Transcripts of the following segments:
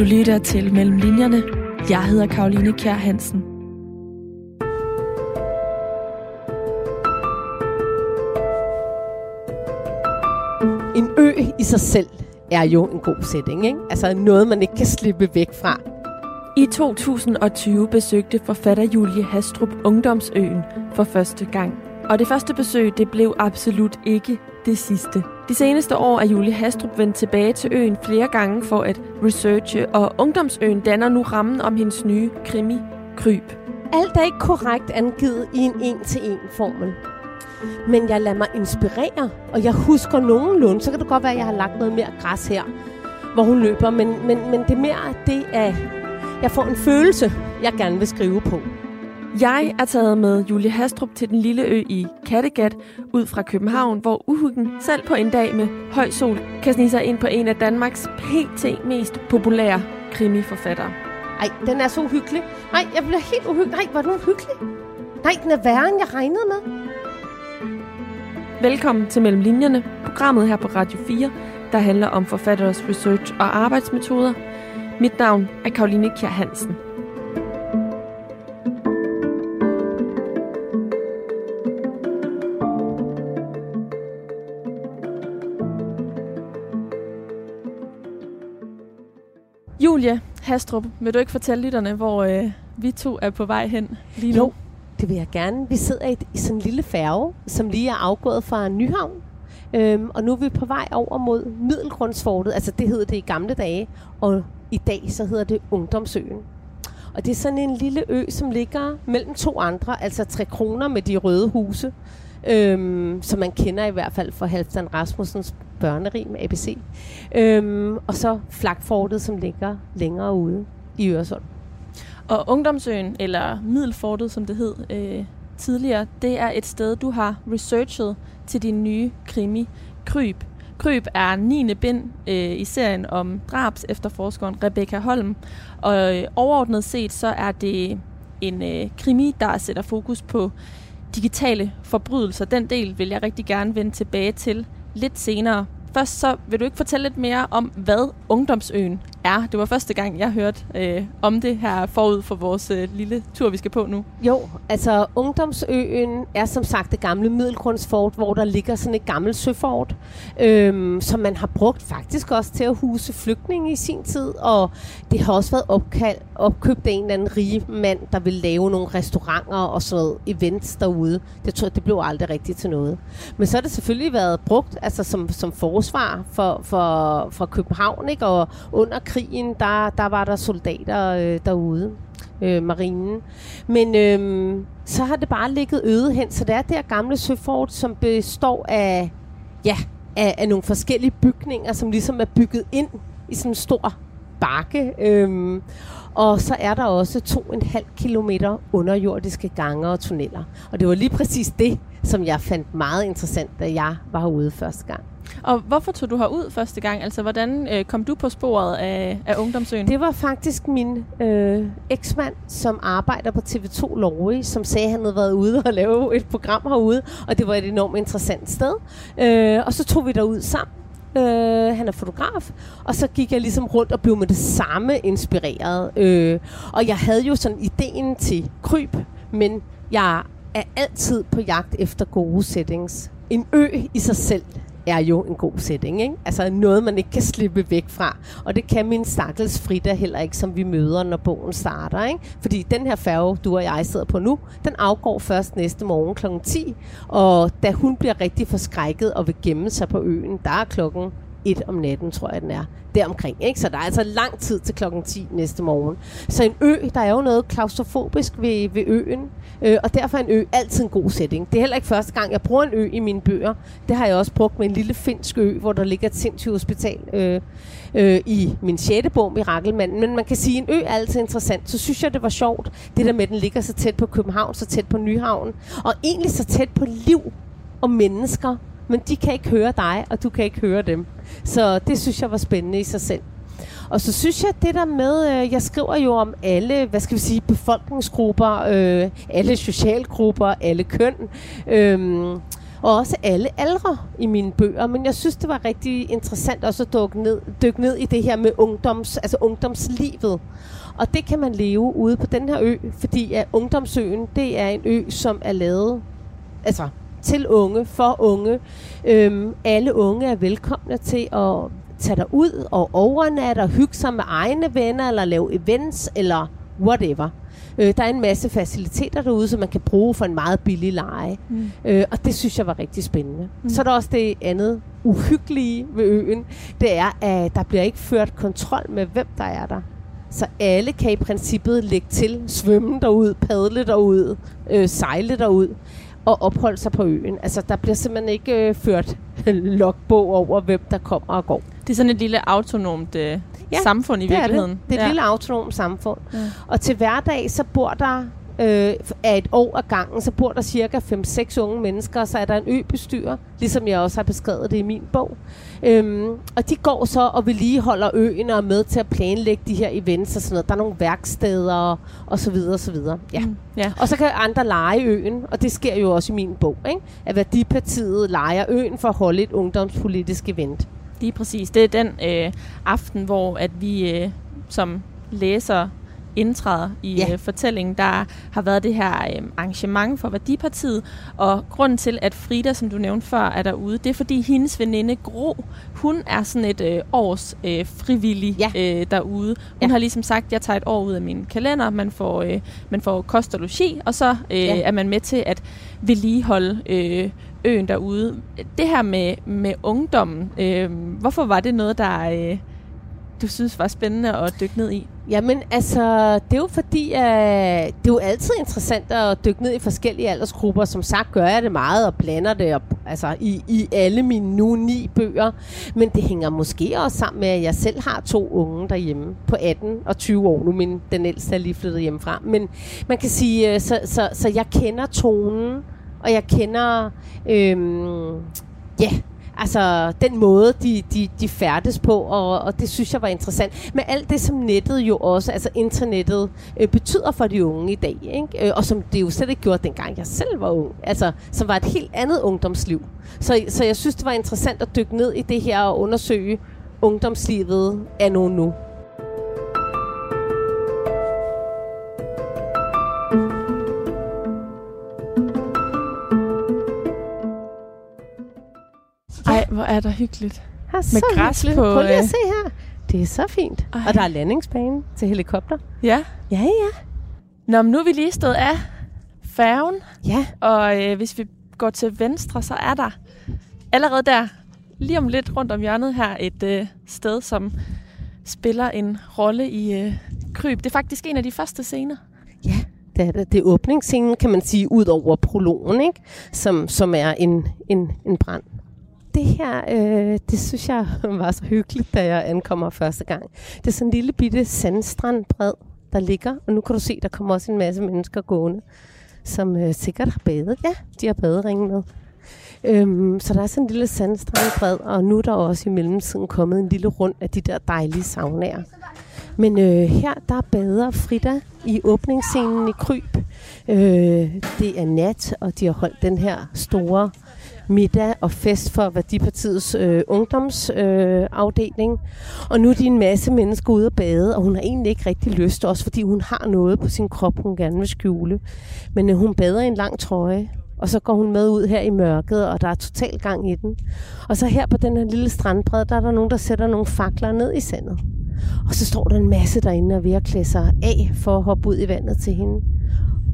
Du lytter til Mellem Linjerne. Jeg hedder Karoline Kjær Hansen. En ø i sig selv er jo en god setting, ikke? Altså noget, man ikke kan slippe væk fra. I 2020 besøgte forfatter Julie Hastrup Ungdomsøen for første gang. Og det første besøg, det blev absolut ikke det sidste. De seneste år er Julie Hastrup vendt tilbage til øen flere gange for at researche, og Ungdomsøen danner nu rammen om hendes nye krimi, Kryb. Alt er ikke korrekt angivet i en en-til-en formel. Men jeg lader mig inspirere, og jeg husker nogenlunde, så kan det godt være, at jeg har lagt noget mere græs her, hvor hun løber, men, men, men det mere det, at jeg får en følelse, jeg gerne vil skrive på. Jeg er taget med Julie Hastrup til den lille ø i Kattegat ud fra København, hvor uhyggen selv på en dag med høj sol kan snige sig ind på en af Danmarks pt. mest populære krimiforfattere. Ej, den er så uhyggelig. Nej, jeg bliver helt uhyggelig. Nej, var den uhyggelig? Nej, den er værre, end jeg regnede med. Velkommen til Mellem Linjerne, programmet her på Radio 4, der handler om forfatteres research og arbejdsmetoder. Mit navn er Karoline Kjær Hansen. Julia Hastrup, vil du ikke fortælle lytterne, hvor øh, vi to er på vej hen lige nu? Jo, det vil jeg gerne. Vi sidder i, i sådan en lille færge, som lige er afgået fra Nyhavn. Øhm, og nu er vi på vej over mod Middelgrundsfortet. Altså det hedder det i gamle dage. Og i dag så hedder det Ungdomsøen. Og det er sådan en lille ø, som ligger mellem to andre, altså tre kroner med de røde huse, øhm, som man kender i hvert fald fra Halvdan Rasmussens børnerim ABC. Øhm, og så Flakfortet, som ligger længere ude i Øresund. Og Ungdomsøen, eller Middelfortet, som det hed øh, tidligere, det er et sted, du har researchet til din nye krimi, Kryb. Kryb er 9. bind øh, i serien om drabs efterforskeren Rebecca Holm. Og øh, overordnet set, så er det en øh, krimi, der sætter fokus på digitale forbrydelser. Den del vil jeg rigtig gerne vende tilbage til lidt senere. Først så vil du ikke fortælle lidt mere om, hvad Ungdomsøen er. Det var første gang, jeg hørte øh, om det her forud for vores øh, lille tur, vi skal på nu. Jo, altså Ungdomsøen er som sagt det gamle middelgrundsfort, hvor der ligger sådan et gammelt søfort, øh, som man har brugt faktisk også til at huse flygtninge i sin tid, og det har også været opkald, opkøbt af en eller anden rige mand, der vil lave nogle restauranter og sådan noget events derude. Det tror jeg, det blev aldrig rigtigt til noget. Men så har det selvfølgelig været brugt altså som, som forsvar for, for, for København, ikke? og under krigen, der, der var der soldater øh, derude, øh, marinen. Men øh, så har det bare ligget øde hen, så det er der gamle søfort, som består af, ja, af, af nogle forskellige bygninger, som ligesom er bygget ind i sådan en stor bakke. Øh, og så er der også to en halv kilometer underjordiske gange og tunneller. Og det var lige præcis det, som jeg fandt meget interessant, da jeg var herude første gang. Og hvorfor tog du herud første gang? Altså, hvordan øh, kom du på sporet af, af Ungdomsøen? Det var faktisk min øh, eksmand, som arbejder på TV2 Lorge, som sagde, at han havde været ude og lave et program herude, og det var et enormt interessant sted. Øh, og så tog vi derud sammen. Øh, han er fotograf, og så gik jeg ligesom rundt og blev med det samme inspireret. Øh, og jeg havde jo sådan ideen til kryb, men jeg er altid på jagt efter gode settings. En ø i sig selv er jo en god setting, ikke? Altså noget, man ikke kan slippe væk fra. Og det kan min stakkels Frida heller ikke, som vi møder, når bogen starter, ikke? Fordi den her færge, du og jeg sidder på nu, den afgår først næste morgen kl. 10. Og da hun bliver rigtig forskrækket og vil gemme sig på øen, der er klokken 1 om natten, tror jeg, den er. Deromkring, ikke? Så der er altså lang tid til klokken 10 næste morgen. Så en ø, der er jo noget klaustrofobisk ved, ved øen, øh, og derfor er en ø altid en god setting. Det er heller ikke første gang, jeg bruger en ø i mine bøger. Det har jeg også brugt med en lille finsk ø, hvor der ligger et sindssygt hospital øh, øh, i min sjette bog, Mirakelmanden. Men man kan sige, at en ø er altid interessant. Så synes jeg, det var sjovt, det der med, at den ligger så tæt på København, så tæt på Nyhavn, og egentlig så tæt på liv og mennesker, men de kan ikke høre dig, og du kan ikke høre dem. Så det synes jeg var spændende i sig selv. Og så synes jeg, det der med, øh, jeg skriver jo om alle, hvad skal vi sige, befolkningsgrupper, øh, alle socialgrupper, alle køn. Øh, og også alle aldre i mine bøger. Men jeg synes, det var rigtig interessant også at dykke ned, dykke ned i det her med ungdoms, altså ungdomslivet. Og det kan man leve ude på den her ø, fordi at Ungdomsøen, det er en ø, som er lavet altså, til unge, for unge. Øhm, alle unge er velkomne til at tage dig ud og overnatte og hygge sig med egne venner, eller lave events, eller whatever. Øh, der er en masse faciliteter derude, som man kan bruge for en meget billig leje. Mm. Øh, og det synes jeg var rigtig spændende. Mm. Så er der også det andet uhyggelige ved øen. Det er, at der bliver ikke ført kontrol med, hvem der er der. Så alle kan i princippet lægge til, svømme derud, padle derud, øh, sejle derud og opholde sig på øen. Altså, der bliver simpelthen ikke øh, ført logbog over, hvem der kommer og går. Det er sådan et lille autonomt øh, ja, samfund i det virkeligheden. Er det. det er et ja. lille autonomt samfund. Ja. Og til hverdag, så bor der øh, af et år ad gangen, så bor der cirka 5-6 unge mennesker, og så er der en øbestyrer, ligesom jeg også har beskrevet det i min bog. Øhm, og de går så og vedligeholder øen og er med til at planlægge de her events og sådan noget. Der er nogle værksteder og, og så videre og så videre. Ja. Mm, ja. Og så kan andre lege øen, og det sker jo også i min bog, ikke? at Værdipartiet leger øen for at holde et ungdomspolitisk event. Lige præcis. Det er den øh, aften, hvor at vi øh, som læser indtræder i ja. øh, fortællingen. Der har været det her øh, arrangement for Værdipartiet, og grunden til, at Frida, som du nævnte før, er derude, det er fordi hendes veninde Gro, hun er sådan et øh, års øh, frivillig ja. øh, derude. Hun ja. har ligesom sagt, jeg tager et år ud af min kalender, man får, øh, man får kost og logi, og så øh, ja. er man med til at vedligeholde øh, øen derude. Det her med, med ungdommen, øh, hvorfor var det noget, der... Øh, du synes var spændende at dykke ned i? Jamen, altså, det er jo fordi, at det er jo altid interessant at dykke ned i forskellige aldersgrupper. Som sagt gør jeg det meget og blander det op, altså, i, i alle mine nu ni bøger. Men det hænger måske også sammen med, at jeg selv har to unge derhjemme på 18 og 20 år. Nu min, den ældste er lige flyttet hjemmefra. Men man kan sige, øh, så, så, så jeg kender tonen, og jeg kender... Øhm, ja, altså den måde, de, de, de færdes på, og, og det synes jeg var interessant. Men alt det, som nettet jo også, altså internettet, øh, betyder for de unge i dag, ikke? Øh, og som det jo slet ikke gjorde, dengang jeg selv var ung, altså som var et helt andet ungdomsliv. Så, så jeg synes, det var interessant at dykke ned i det her og undersøge ungdomslivet af nu nu. Hvor er der hyggeligt. Ja, med græs hyggeligt. på... Prøv lige at øh, se her. Det er så fint. Ej. Og der er landingsbane til helikopter. Ja. Ja, ja. Nå, men nu er vi lige stået af færgen. Ja. Og øh, hvis vi går til venstre, så er der allerede der, lige om lidt rundt om hjørnet her, et øh, sted, som spiller en rolle i øh, Kryb. Det er faktisk en af de første scener. Ja, det er det. Det er åbningsscenen, kan man sige, ud over prologen, ikke? Som, som er en, en, en brand det her, øh, det synes jeg var så hyggeligt, da jeg ankommer første gang. Det er sådan en lille bitte sandstrandbred, der ligger, og nu kan du se, der kommer også en masse mennesker gående, som øh, sikkert har badet. Ja, de har baderingen med. Øhm, så der er sådan en lille sandstrandbred, og nu er der også i mellemtiden kommet en lille rund af de der dejlige saunaer. Men øh, her, der bader Frida i åbningsscenen i Kryb. Øh, det er nat, og de har holdt den her store middag og fest for Værdipartiets øh, ungdomsafdeling. Øh, og nu er de en masse mennesker ude at bade, og hun har egentlig ikke rigtig lyst, også fordi hun har noget på sin krop, hun gerne vil skjule. Men øh, hun bader i en lang trøje, og så går hun med ud her i mørket, og der er total gang i den. Og så her på den her lille strandbred, der er der nogen, der sætter nogle fakler ned i sandet. Og så står der en masse derinde og ved at klæde sig af for at hoppe ud i vandet til hende.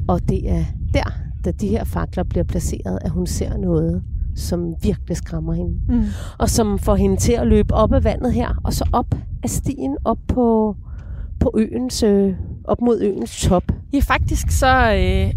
Og det er der, da de her fakler bliver placeret, at hun ser noget, som virkelig skræmmer hende. Mm. Og som får hende til at løbe op af vandet her, og så op af stien, op på, på øens, øh, op mod øens top. Ja, faktisk så øh,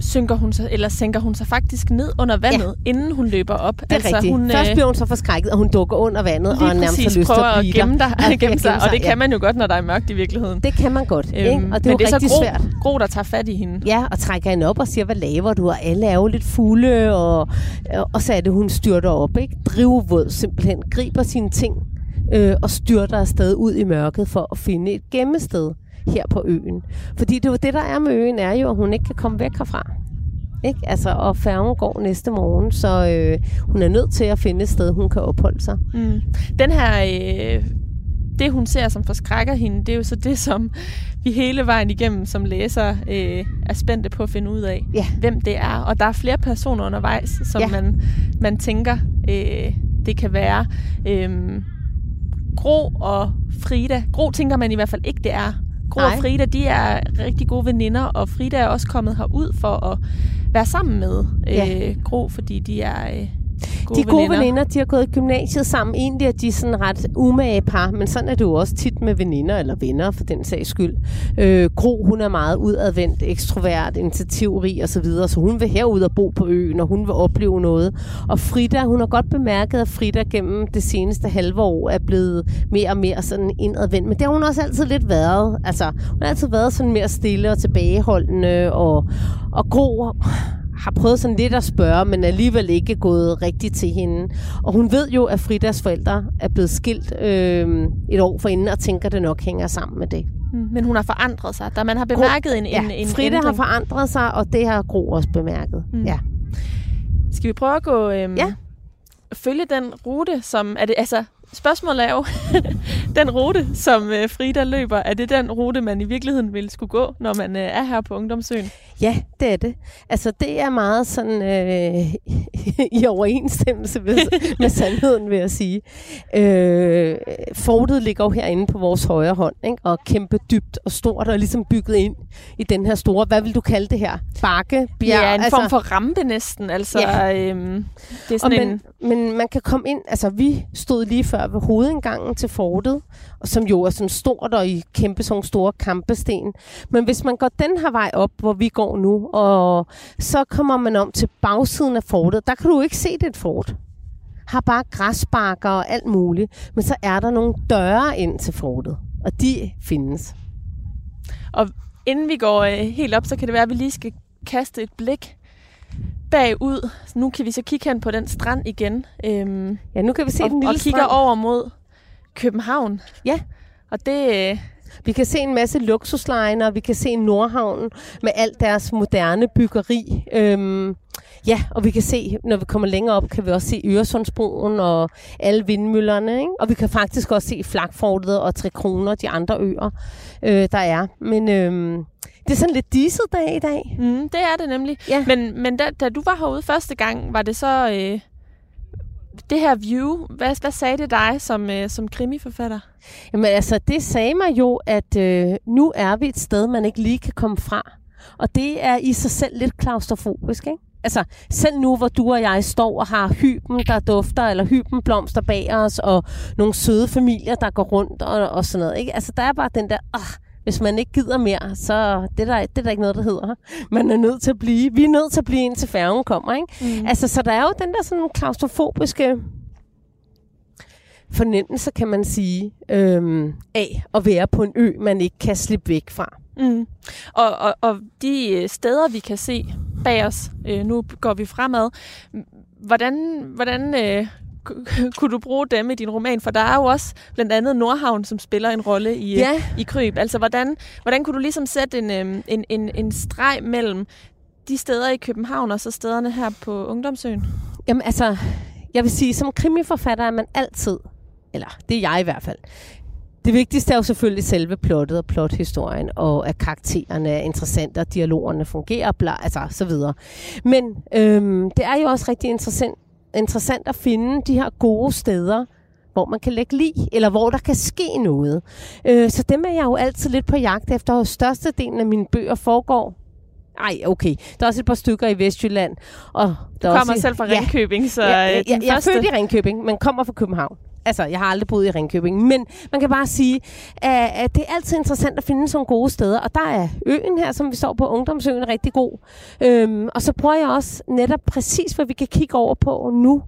synker hun sig, eller sænker hun sig faktisk ned under vandet, ja. inden hun løber op. Det er altså, rigtigt. Hun, Først øh, bliver hun så forskrækket, og hun dukker under vandet, og nærmest har lyst til at blive gemme, dig, ja, gemme sig, og det kan man jo godt, når der er mørkt i virkeligheden. Det kan man godt, øhm, ikke? og det er jo det er rigtig så gro, svært. Gro, der tager fat i hende. Ja, og trækker hende op og siger, hvad laver du? Og alle er jo lidt fulde, og, og så er det, hun styrter op, ikke? Drivvåd simpelthen, griber sine ting, øh, og styrter afsted ud i mørket for at finde et gemmested her på øen. Fordi det jo det, der er med øen, er jo, at hun ikke kan komme væk herfra. Ikke? Altså, og færgen går næste morgen, så øh, hun er nødt til at finde et sted, hun kan opholde sig. Mm. Den her, øh, det hun ser, som forskrækker hende, det er jo så det, som vi hele vejen igennem som læser øh, er spændte på at finde ud af, Ja. hvem det er. Og der er flere personer undervejs, som Ja. man, man tænker, øh, det kan være. Øh, Gro og Frida. Gro tænker man i hvert fald ikke, det er. Gro og Frida, de er rigtig gode veninder, og Frida er også kommet herud for at være sammen med øh, Ja. Gro, fordi de er øh, gode de gode veninder, de har gået i gymnasiet sammen. Egentlig er de sådan ret umage par, men sådan er det jo også tit med veninder, eller venner for den sags skyld. Øh, Gro, hun er meget udadvendt, ekstrovert, initiativrig osv., så, videre, så hun vil herud og bo på øen, og hun vil opleve noget. Og Frida, hun har godt bemærket, at Frida gennem det seneste halve år er blevet mere og mere sådan indadvendt. Men det har hun også altid lidt været. Altså, hun har altid været sådan mere stille og tilbageholdende, og, og Gro har prøvet sådan lidt at spørge, men alligevel ikke gået rigtigt til hende. Og hun ved jo, at Fridas forældre er blevet skilt øh, et år forinden, og tænker, at det nok hænger sammen med det. Mm, Men hun har forandret sig. Der man har bemærket en, ja, en, en Frida ændring. har forandret sig, og det har Gro også bemærket. Mm. Ja. Skal vi prøve at gå øhm, Ja. følge den rute, som er det altså spørgsmålet er jo den rute, som øh, Frida løber, er det den rute man i virkeligheden ville skulle gå, når man øh, er her på Ungdomsøen? Ja, det er det. Altså, det er meget sådan øh, i overensstemmelse med, med sandheden, vil jeg sige. Øh, fortet ligger jo herinde på vores højre hånd, ikke? og kæmpe dybt og stort, og ligesom bygget ind i den her store, hvad vil du kalde det her? Bakke? Bjerg? Ja, en altså, form for rampe næsten. Altså, Ja. øhm, det er Og sådan men, en... men man kan komme ind, altså vi stod lige før ved hovedindgangen til fortet, og som jo er sådan stort og i kæmpe sådan store kampesten. Men hvis man går den her vej op, hvor vi går nu, og så kommer man om til bagsiden af fortet, der kan du ikke se det et fort. Har bare græsbakker og alt muligt. Men så er der nogle døre ind til fortet, og de findes. Og inden vi går øh, helt op, så kan det være, at vi lige skal kaste et blik bagud. Så nu kan vi så kigge hen på den strand igen. Øhm, Ja, nu kan vi se og, den lille og kigger strand. over mod København. Ja. Og det... Øh, Vi kan se en masse luksuslejner, vi kan se Nordhavn med alt deres moderne byggeri. Øhm, ja, og vi kan se, når vi kommer længere op, kan vi også se Øresundsbroen og alle vindmøllerne. Ikke? Og vi kan faktisk også se Flakfortet og Tre Kroner, de andre øer, øh, der er. Men øhm, det er sådan lidt disset dag i dag. mm, det er det nemlig. Ja. Men, men da, da du var herude første gang, var det så... Øh, det her view, hvad, hvad sagde det dig som, øh, som krimiforfatter? Jamen altså, det sagde mig jo, at øh, nu er vi et sted, man ikke lige kan komme fra. Og det er i sig selv lidt klaustrofobisk, ikke? Altså, selv nu, hvor du og jeg står og har hyben, der dufter, eller hyben blomster bag os, og nogle søde familier, der går rundt og, og sådan noget, ikke? Altså, der er bare den der, ah, hvis man ikke gider mere, så det er, der, det er der ikke noget, der hedder. Man er nødt til at blive. Vi er nødt til at blive, indtil færgen kommer, ikke? Mm. Altså, så der er jo den der sådan klaustrofobiske fornemmelse, kan man sige, øhm, af at være på en ø, man ikke kan slippe væk fra. Mm. Og, og, og de øh, steder, vi kan se bag os, øh, nu går vi fremad, hvordan, hvordan øh, kunne du bruge dem i din roman? For der er jo også blandt andet Nordhavn, som spiller en rolle i, Ja. i Kryb. Altså, hvordan, hvordan kunne du ligesom sætte en, øh, en, en, en streg mellem de steder i København og så stederne her på Ungdomsøen? Jamen altså, jeg vil sige, som krimiforfatter er man altid, eller det er jeg i hvert fald, det vigtigste er jo selvfølgelig selve plottet og plothistorien, og at karaktererne er interessante, og dialogerne fungerer, bla, altså så videre. Men øhm, det er jo også rigtig interessant, interessant at finde de her gode steder, hvor man kan lægge lig, eller hvor der kan ske noget. Øh, så dem er jeg jo altid lidt på jagt efter, og størstedelen af mine bøger foregår ej, okay. Der er også et par stykker i Vestjylland. Og Du der er kommer også, selv fra Ja, Ringkøbing, så Ja, øh, jeg, den jeg er født i Ringkøbing, men kommer fra København. Altså, jeg har aldrig boet i Ringkøbing, men man kan bare sige, at, at det er altid interessant at finde sådan gode steder, og der er øen her, som vi står på, Ungdomsøen, rigtig god. Øhm, og så prøver jeg også netop præcis, hvad vi kan kigge over på nu,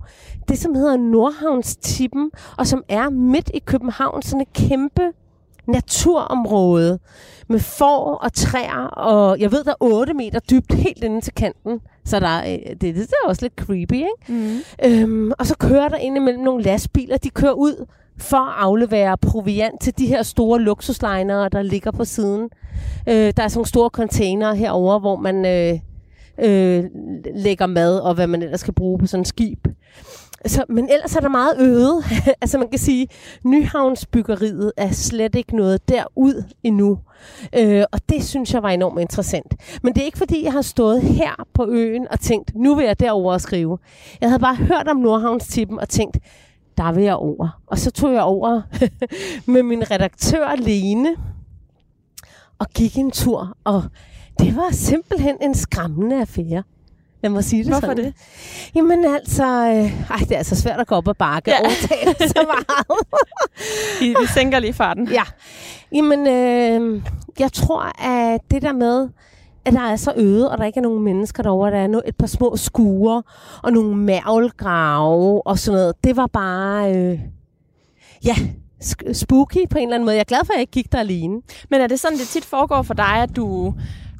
det som hedder Nordhavnstippen, og som er midt i København, sådan et kæmpe naturområde med får og træer, og jeg ved, der er 8 meter dybt helt inde til kanten. Så der er, øh, det, det er også lidt creepy, ikke? Mm. Øhm, og så kører der ind imellem nogle lastbiler. De kører ud for at aflevere proviant til de her store luksuslinere, der ligger på siden. Øh, der er sådan nogle store containere herover, hvor man øh, øh, lægger mad, og hvad man ellers skal bruge på sådan et skib. Så, men ellers er der meget øde. altså man kan sige, Nyhavnsbyggeriet er slet ikke noget derud endnu. Øh, og det synes jeg var enormt interessant. Men det er ikke fordi, jeg har stået her på øen og tænkt, nu vil jeg derover og skrive. Jeg havde bare hørt om Nordhavnstippen og tænkt, der vil jeg over. Og så tog jeg over med min redaktør Lene og gik en tur. Og det var simpelthen en skræmmende affære. Jeg må sige det Hvorfor sådan. det? Jamen altså, øh, ej, det er altså svært at gå op og bakke Ja. ja. overtale så meget. Vi, vi sænker lige farten. ja. Jamen, øh, jeg tror, at det der med, at der er så øde, og der ikke er nogen mennesker derovre, der er et par små skuer, og nogle mærvelgrave og sådan noget, det var bare, øh, ja, spooky på en eller anden måde. Jeg er glad for, at jeg ikke gik der alene. Men er det sådan, det tit foregår for dig, at du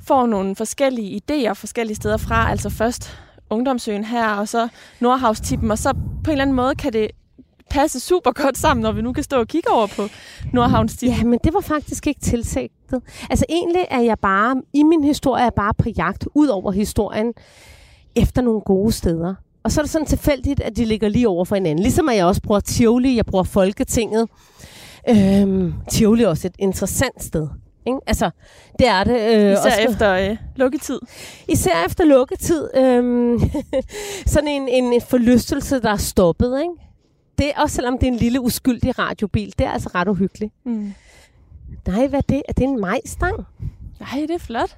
får nogle forskellige idéer forskellige steder fra? Altså først Ungdomsøen her, og så Nordhavstippen, og så på en eller anden måde kan det passe super godt sammen, når vi nu kan stå og kigge over på Nordhavnstippen. Ja, men det var faktisk ikke tilsigtet. Altså egentlig er jeg bare, i min historie er jeg bare på jagt ud over historien, efter nogle gode steder. Og så er det sådan tilfældigt, at de ligger lige over for hinanden. Ligesom at jeg også bruger Tivoli, jeg bruger Folketinget. Øhm, Tivoli er også et interessant sted. Ikke? Altså, det er det. Øh, Især også- efter øh, lukketid. Især efter lukketid. Øhm, sådan en, en forlystelse, der er stoppet. Ikke? Det er også selvom det er en lille uskyldig radiobil. Det er altså ret uhyggeligt. Mm. Nej, hvad er det? Er det en majstang? Nej, det er flot.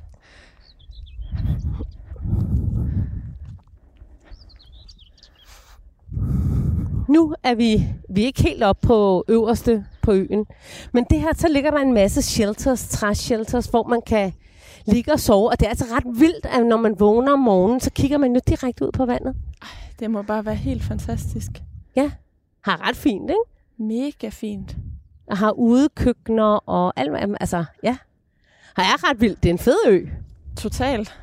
Nu er vi, vi er ikke helt oppe på øverste på øen. Men det her, så ligger der en masse shelters, træshelters, hvor man kan ligge og sove. Og det er altså ret vildt, at når man vågner om morgenen, så kigger man jo direkte ud på vandet. Det må bare være helt fantastisk. Ja, har ret fint, ikke? Mega fint. Og har udekøkkener og alt. Altså, ja. Har er ret vildt. Det er en fed ø. Totalt.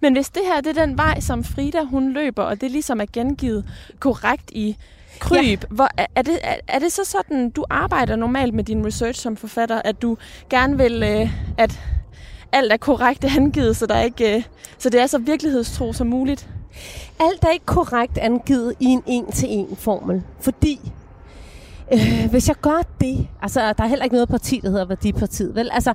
Men hvis det her det er den vej, som Frida hun løber, og det ligesom er gengivet korrekt i kryb, ja. hvor, er, det, er, er det så sådan, du arbejder normalt med din research som forfatter, at du gerne vil, øh, at alt er korrekt angivet, så, der ikke, øh, så det er så virkelighedstro som muligt? Alt er ikke korrekt angivet i en en-til-en formel. Fordi øh, hvis jeg gør det, altså der er heller ikke noget parti, der hedder Værdipartiet, vel? Altså,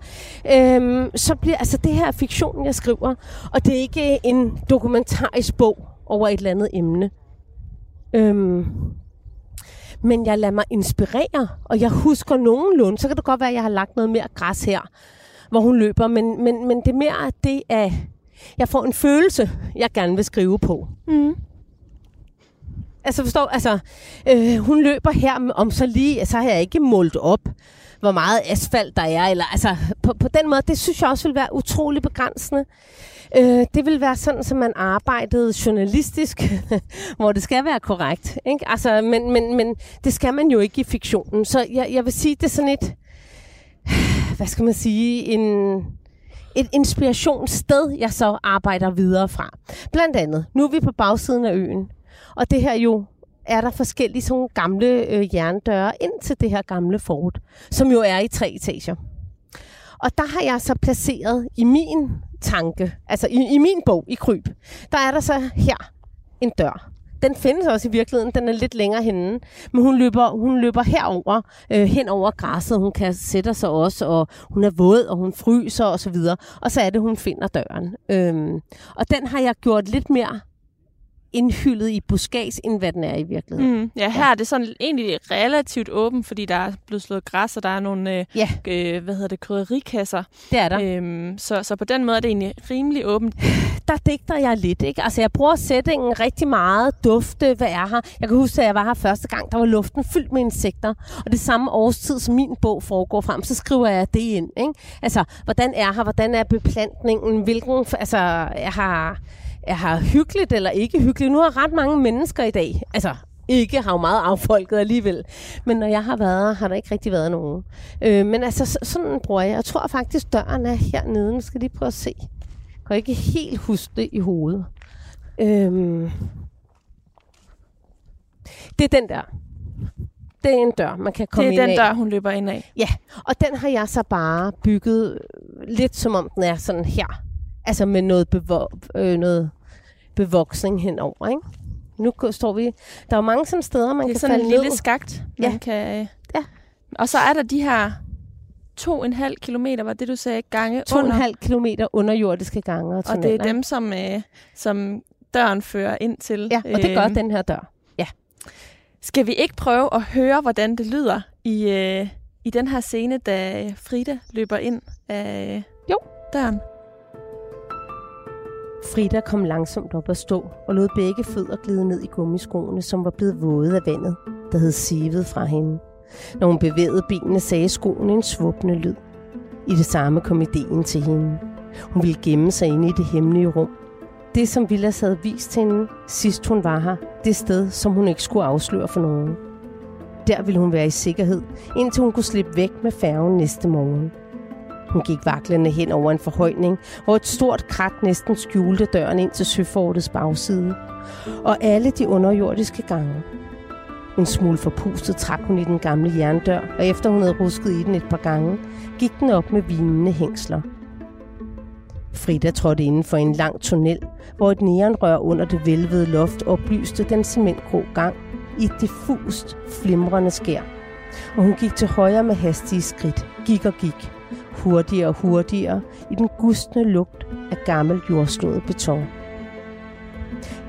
øh, så bliver altså det her fiktion, jeg skriver, og det er ikke en dokumentarisk bog over et eller andet emne. Øh, men jeg lader mig inspirere, og jeg husker nogenlunde, så kan det godt være, at jeg har lagt noget mere græs her, hvor hun løber, men, men, men det er mere, at det er, jeg får en følelse, jeg gerne vil skrive på. Mm. Altså forstår, altså, øh, hun løber her om så lige, så har jeg ikke målt op, hvor meget asfalt der er, eller altså, på, på den måde, det synes jeg også vil være utrolig begrænsende. Øh, det vil være sådan, som man arbejdede journalistisk, hvor det skal være korrekt. Ikke? Altså, men, men, men det skal man jo ikke i fiktionen. Så jeg, jeg vil sige, det er sådan et, hvad skal man sige, en, et inspirationssted, jeg så arbejder videre fra. Blandt andet, nu er vi på bagsiden af øen, og det her jo er der forskellige sådan nogle gamle øh, jerndøre ind til det her gamle fort, som jo er i tre etager. Og der har jeg så placeret i min tanke, altså i, i min bog, i Kryb, der er der så her en dør. Den findes også i virkeligheden, den er lidt længere henne, men hun løber, hun løber herover, øh, hen over græsset, hun kan sætte sig også, og hun er våd, og hun fryser og så videre, og så er det, hun finder døren. Øhm, og den har jeg gjort lidt mere indhyldet i buskads, end hvad den er i virkeligheden. Mm. Ja, her er det sådan egentlig relativt åbent, fordi der er blevet slået græs, og der er nogle øh, Ja, øh, hvad hedder det, krydderikasser. det er der. Øhm, så, så på den måde er det egentlig rimelig åbent. der digter jeg lidt, ikke? Altså, jeg bruger sætningen rigtig meget. Dufte, hvad er her? Jeg kan huske, at jeg var her første gang, der var luften fyldt med insekter. Og det samme årstid, som min bog foregår frem, så skriver jeg det ind, ikke? Altså, hvordan er her? Hvordan er beplantningen? Hvilken, altså, jeg har, har hyggeligt eller ikke hyggeligt. Nu har ret mange mennesker i dag, altså, ikke har jo meget affolket alligevel. Men når jeg har været har der ikke rigtig været nogen. Øh, men altså, så, sådan bruger jeg. Jeg tror faktisk, døren er hernede. Nu skal lige prøve at se. Jeg kan ikke helt huske det i hovedet. Øhm. Det er den der. det er en dør, man kan komme Det er ind den af. dør, hun løber ind af. Ja, og den har jeg så bare bygget øh, lidt som om den er sådan her. Altså med noget, bevo- øh, noget bevoksning henover, ikke? Nu står vi... Der er jo mange sådan steder, man det er kan sådan en falde lille ned. skagt, man Ja. kan... Ja. Og så er der de her to en halv kilometer, var det du sagde, gange To og en under. halv kilometer underjordiske gange og Og det er dem, som, øh, som døren fører ind til. Ja, og det gør Øhm, den her dør. Skal vi ikke prøve at høre, hvordan det lyder i, øh, i den her scene, da Frida løber ind af Jo. døren? Frida kom langsomt op at stå og lod begge fødder glide ned i gummiskoene, som var blevet våde af vandet, der havde sivet fra hende. Når hun bevægede benene, sagde skoene en svuppende lyd. I det samme kom ideen til hende. Hun ville gemme sig inde i det hemmelige rum. Det, som Villas havde vist hende, sidst hun var her. Det sted, som hun ikke skulle afsløre for nogen. Der ville hun være i sikkerhed, indtil hun kunne slippe væk med færgen næste morgen. Hun gik vaklende hen over en forhøjning, hvor et stort krat næsten skjulte døren ind til søfortets bagside. Og alle de underjordiske gange. En smule forpustet trak hun i den gamle jerndør, og efter hun havde rusket i den et par gange, gik den op med vinende hængsler. Frida trådte inden for en lang tunnel, hvor et neonrør under det velvede loft oplyste den cementgrå gang i et diffust, flimrende skær. Og hun gik til højre med hastige skridt, gik og gik, hurtigere og hurtigere i den gustne lugt af gammel jordslået beton.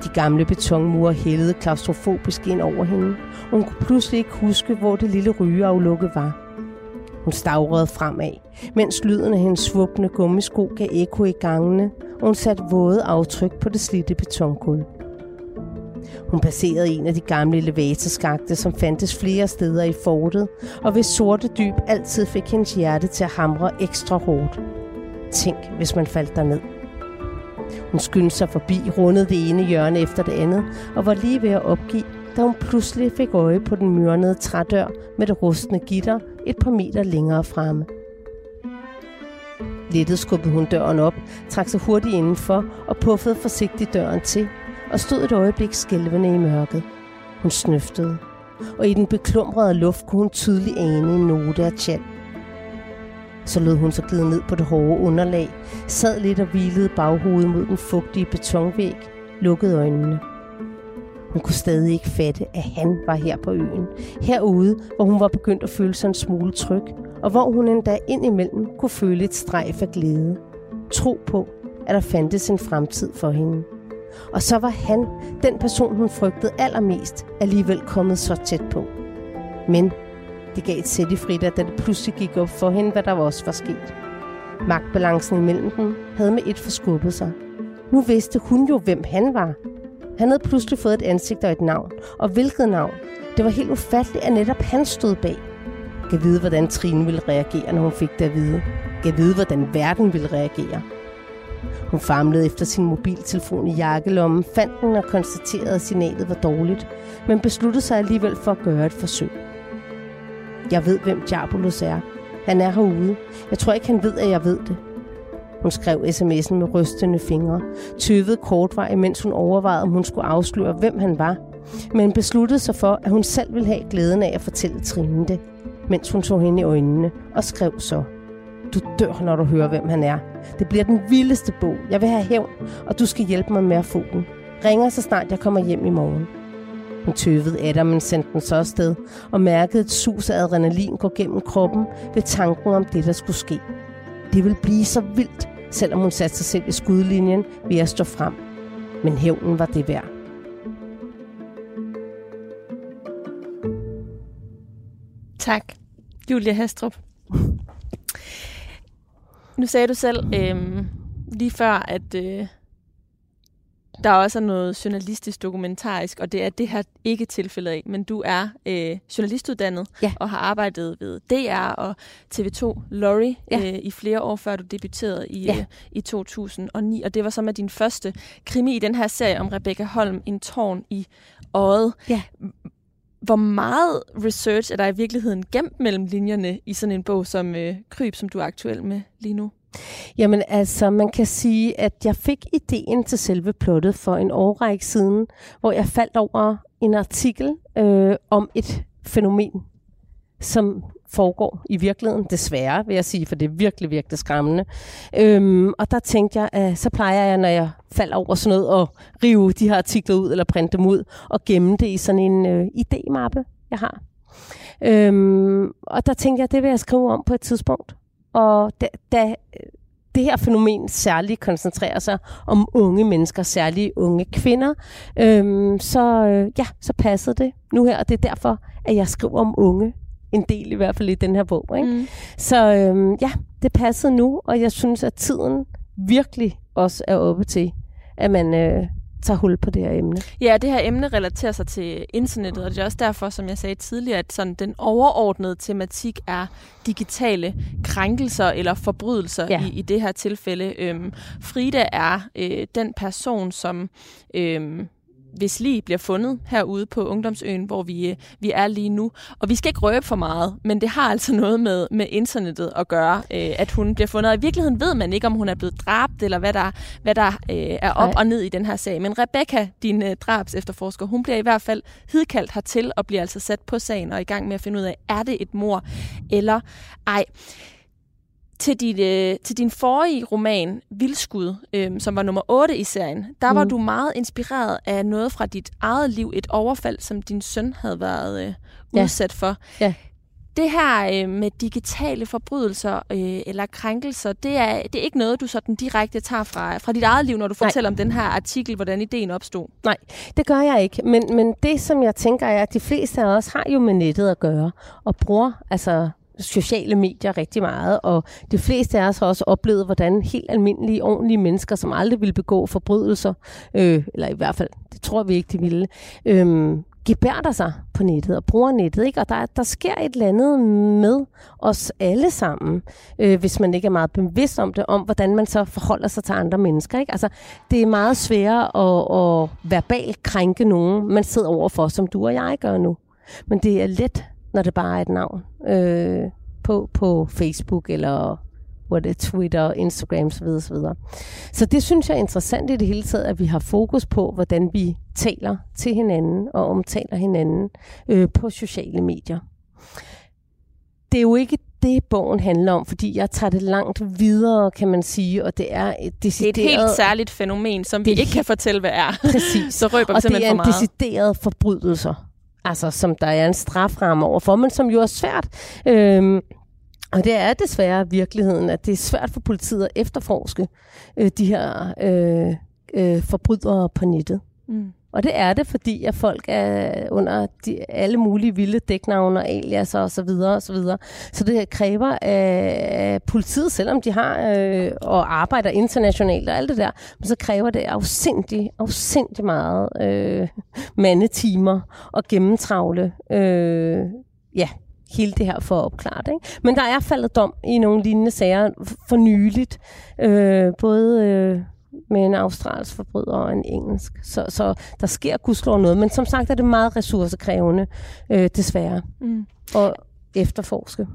De gamle betonmure hældede klaustrofobisk ind over hende, og hun kunne pludselig ikke huske, hvor det lille rygeaflukke var. Hun stavrede fremad, mens lyden af hendes svuppende gummisko gav ekko i gangene, og hun satte våde aftryk på det slidte betongulv. Hun passerede en af de gamle elevatorskakte, som fandtes flere steder i fortet, og hvis sorte dyb altid fik hendes hjerte til at hamre ekstra hårdt. Tænk, hvis man faldt derned. Hun skyndte sig forbi, rundede det ene hjørne efter det andet, og var lige ved at opgive, da hun pludselig fik øje på den myrnede trædør med det rustne gitter et par meter længere fremme. Lettet skubbede hun døren op, trak sig hurtigt indenfor og puffede forsigtigt døren til, og stod et øjeblik skælvende i mørket. Hun snøftede, og i den beklumrede luft kunne hun tydeligt ane en note af tjal. Så lod hun sig glide ned på det hårde underlag, sad lidt og hvilede baghovedet mod den fugtige betonvæg, lukkede øjnene. Hun kunne stadig ikke fatte, at han var her på øen. Herude, hvor hun var begyndt at føle sig en smule tryg, og hvor hun endda indimellem kunne føle et strejf af glæde. Tro på, at der fandtes en fremtid for hende. Og så var han, den person hun frygtede allermest, alligevel kommet så tæt på. Men det gav et sæt i Frida, da det pludselig gik op for hende, hvad der også var sket. Magtbalancen imellem dem havde med et forskubbet sig. Nu vidste hun jo, hvem han var. Han havde pludselig fået et ansigt og et navn. Og hvilket navn? Det var helt ufatteligt, at netop han stod bag. Kan vide, hvordan Trine ville reagere, når hun fik det at vide. Kan vide, hvordan verden ville reagere. Hun famlede efter sin mobiltelefon i jakkelommen, fandt den og konstaterede, at signalet var dårligt, men besluttede sig alligevel for at gøre et forsøg. Jeg ved, hvem Diabolos er. Han er herude. Jeg tror ikke, han ved, at jeg ved det. Hun skrev sms'en med rystende fingre, tøvede kortvej, mens hun overvejede, om hun skulle afsløre, hvem han var, men besluttede sig for, at hun selv ville have glæden af at fortælle Trine det, mens hun så hende i øjnene, og skrev så. Du dør, når du hører, hvem han er. Det bliver den vildeste bog. Jeg vil have hævn, og du skal hjælpe mig med at få den. Ringer så snart jeg kommer hjem i morgen. Hun tøvede Adam, men sendte den så afsted, og mærkede et sus af adrenalin gå gennem kroppen ved tanken om det, der skulle ske. Det ville blive så vildt, selvom hun satte sig selv i skudlinjen ved at stå frem. Men hævnen var det værd. Tak, Julia Hastrup. Nu sagde du selv øhm, lige før, at øh, der også er noget journalistisk dokumentarisk, og det er det her ikke tilfældet af, men du er øh, journalistuddannet Ja. og har arbejdet ved DR og TV2 Lorry Ja. øh, i flere år, før du debuterede i, Ja. øh, i 2009, og det var så med din første krimi i den her serie om Rebecca Holm, En tårn i øjet. Ja. Hvor meget research er der i virkeligheden gemt mellem linjerne i sådan en bog som øh, Kryb, som du er aktuel med lige nu? Jamen altså, man kan sige, at jeg fik ideen til selve plottet for en årrække siden, hvor jeg faldt over en artikel øh, om et fænomen, som foregår i virkeligheden, desværre vil jeg sige, for det er virkelig, virkelig skræmmende. Øhm, og der tænkte jeg, at så plejer jeg, når jeg falder over sådan noget, at rive de her artikler ud, eller printe dem ud, og gemme det i sådan en øh, idémappe, jeg har. Øhm, og der tænkte jeg, det vil jeg skrive om på et tidspunkt. Og da, da øh, det her fænomen særligt koncentrerer sig om unge mennesker, særligt unge kvinder, øhm, så, øh, ja, så passede det nu her, og det er derfor, at jeg skriver om unge en del i hvert fald i den her bog. Ikke? Mm. Så øhm, ja, det passede nu, og jeg synes, at tiden virkelig også er oppe til, at man øh, tager hul på det her emne. Ja, det her emne relaterer sig til internettet, og det er også derfor, som jeg sagde tidligere, at sådan den overordnede tematik er digitale krænkelser eller forbrydelser ja. i, i det her tilfælde. Øhm, Frida er øh, den person, som... Øh, hvis lige bliver fundet herude på Ungdomsøen, hvor vi, øh, vi er lige nu. Og vi skal ikke røbe for meget, men det har altså noget med, med internettet at gøre, øh, at hun bliver fundet. Og i virkeligheden ved man ikke, om hun er blevet dræbt, eller hvad der, hvad der øh, er op Nej. og ned i den her sag. Men Rebecca, din øh, drabs efterforsker, hun bliver i hvert fald hidkaldt hertil, og bliver altså sat på sagen og i gang med at finde ud af, er det et mor eller ej til, dit, øh, til din forrige roman, Vildskud, øh, som var nummer 8 i serien, der mm. var du meget inspireret af noget fra dit eget liv, et overfald, som din søn havde været øh, udsat ja. for. Ja. Det her øh, med digitale forbrydelser øh, eller krænkelser, det er, det er ikke noget, du sådan direkte tager fra, fra dit eget liv, når du Nej. fortæller om den her artikel, hvordan ideen opstod. Nej, det gør jeg ikke. Men, men det, som jeg tænker, er, at de fleste af os har jo med nettet at gøre, og bruger altså sociale medier rigtig meget, og de fleste af os har også oplevet, hvordan helt almindelige, ordentlige mennesker, som aldrig ville begå forbrydelser, øh, eller i hvert fald, det tror vi ikke, de ville, øh, gebærder sig på nettet og bruger nettet. Ikke? Og der, der sker et eller andet med os alle sammen, øh, hvis man ikke er meget bevidst om det, om hvordan man så forholder sig til andre mennesker. Ikke? Altså, det er meget sværere at, at verbalt krænke nogen, man sidder overfor, som du og jeg gør nu. Men det er let når det bare er et navn øh, på, på Facebook eller hvor det er Twitter, Instagram osv. osv. Så det synes jeg er interessant i det hele taget, at vi har fokus på, hvordan vi taler til hinanden og omtaler hinanden øh, på sociale medier. Det er jo ikke det, bogen handler om, fordi jeg tager det langt videre, kan man sige, og det er et decideret... Det er et helt særligt fænomen, som vi ikke kan fortælle, hvad er. Præcis. Så røber vi simpelthen for meget. Og det er en decideret forbrydelser altså som der er en straframme overfor, men som jo er svært. Øhm, og det er desværre virkeligheden, at det er svært for politiet at efterforske øh, de her øh, øh, forbrydere på nettet. Mm. Og det er det, fordi at folk er under de, alle mulige vilde dæknavne og alias og så videre og så videre. Så det kræver øh, politiet, selvom de har øh, og arbejder internationalt og alt det der, så kræver det afsindig, afsindig meget øh, mandetimer og gennemtravle øh, ja, hele det her for at opklare det. Ikke? Men der er faldet dom i nogle lignende sager for nyligt. Øh, både... Øh, med en australsk forbryder og en engelsk. Så, så der sker gudskelov noget, men som sagt er det meget ressourcekrævende, øh, desværre, mm. at efterforske.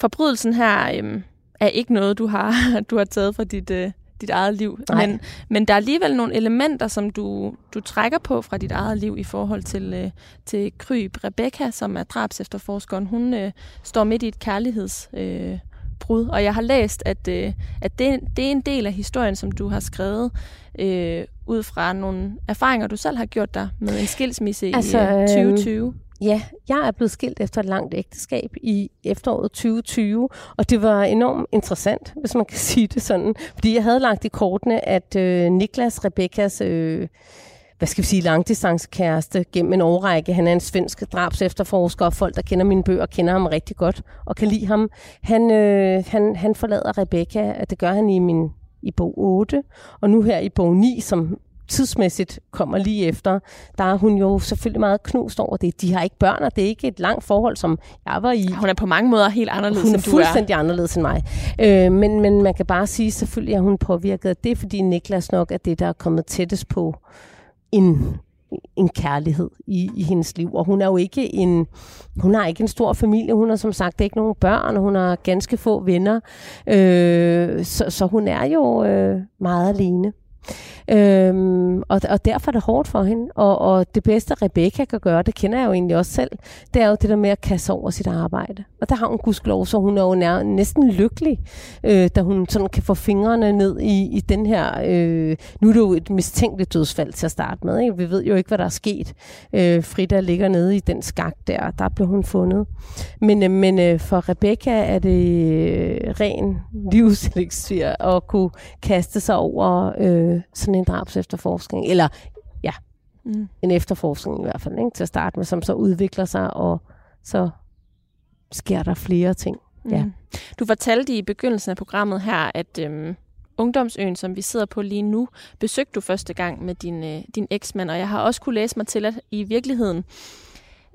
Forbrydelsen her øh, er ikke noget, du har, du har taget fra dit, øh, dit eget liv, men, men der er alligevel nogle elementer, som du, du trækker på fra dit eget liv i forhold til, øh, til Kryb. Rebecca, som er drabs efterforskeren, hun øh, står midt i et kærligheds... Øh, brud. Og jeg har læst, at, øh, at det, det er en del af historien, som du har skrevet øh, ud fra nogle erfaringer, du selv har gjort dig med en skilsmisse altså, i øh, 2020. Øh, ja, jeg er blevet skilt efter et langt ægteskab i efteråret 2020, og det var enormt interessant, hvis man kan sige det sådan. Fordi jeg havde lagt i kortene, at øh, Niklas, Rebekkas... Øh, hvad skal vi sige, langdistancekæreste gennem en årrække. Han er en svensk drabs efterforsker, og folk, der kender mine bøger, kender ham rigtig godt og kan lide ham. Han, øh, han, han forlader Rebecca, det gør han i min i bog 8, og nu her i bog 9, som tidsmæssigt kommer lige efter, der er hun jo selvfølgelig meget knust over det. De har ikke børn, og det er ikke et langt forhold, som jeg var i. Hun er på mange måder helt anderledes, Hun er fuldstændig anderledes end mig. Øh, men, men man kan bare sige, selvfølgelig er hun påvirket af det, fordi Niklas nok er det, der er kommet tættest på en, en kærlighed i, i hendes liv. Og hun er jo ikke en, hun har ikke en stor familie, hun har som sagt ikke nogen børn, hun har ganske få venner, øh, så, så hun er jo øh, meget alene. Øhm, og, og derfor er det hårdt for hende. Og, og det bedste, Rebecca kan gøre, det kender jeg jo egentlig også selv, det er jo det der med at kaste over sit arbejde. Og der har hun gudskelov, så hun er jo nær, næsten lykkelig, øh, da hun sådan kan få fingrene ned i, i den her... Øh, nu er det jo et mistænkeligt dødsfald til at starte med. Ikke? Vi ved jo ikke, hvad der er sket. Øh, Frida ligger nede i den skak der, der blev hun fundet. Men, øh, men øh, for Rebecca er det øh, ren livselixir at kunne kaste sig over øh, sådan en drabs efterforskning. Eller ja, mm. en efterforskning i hvert fald, ikke? til at starte med, som så udvikler sig, og så sker der flere ting. Mm. Ja. Du fortalte i begyndelsen af programmet her, at øhm, Ungdomsøen, som vi sidder på lige nu, besøgte du første gang med din, øh, din eksmand, og jeg har også kunne læse mig til, at i virkeligheden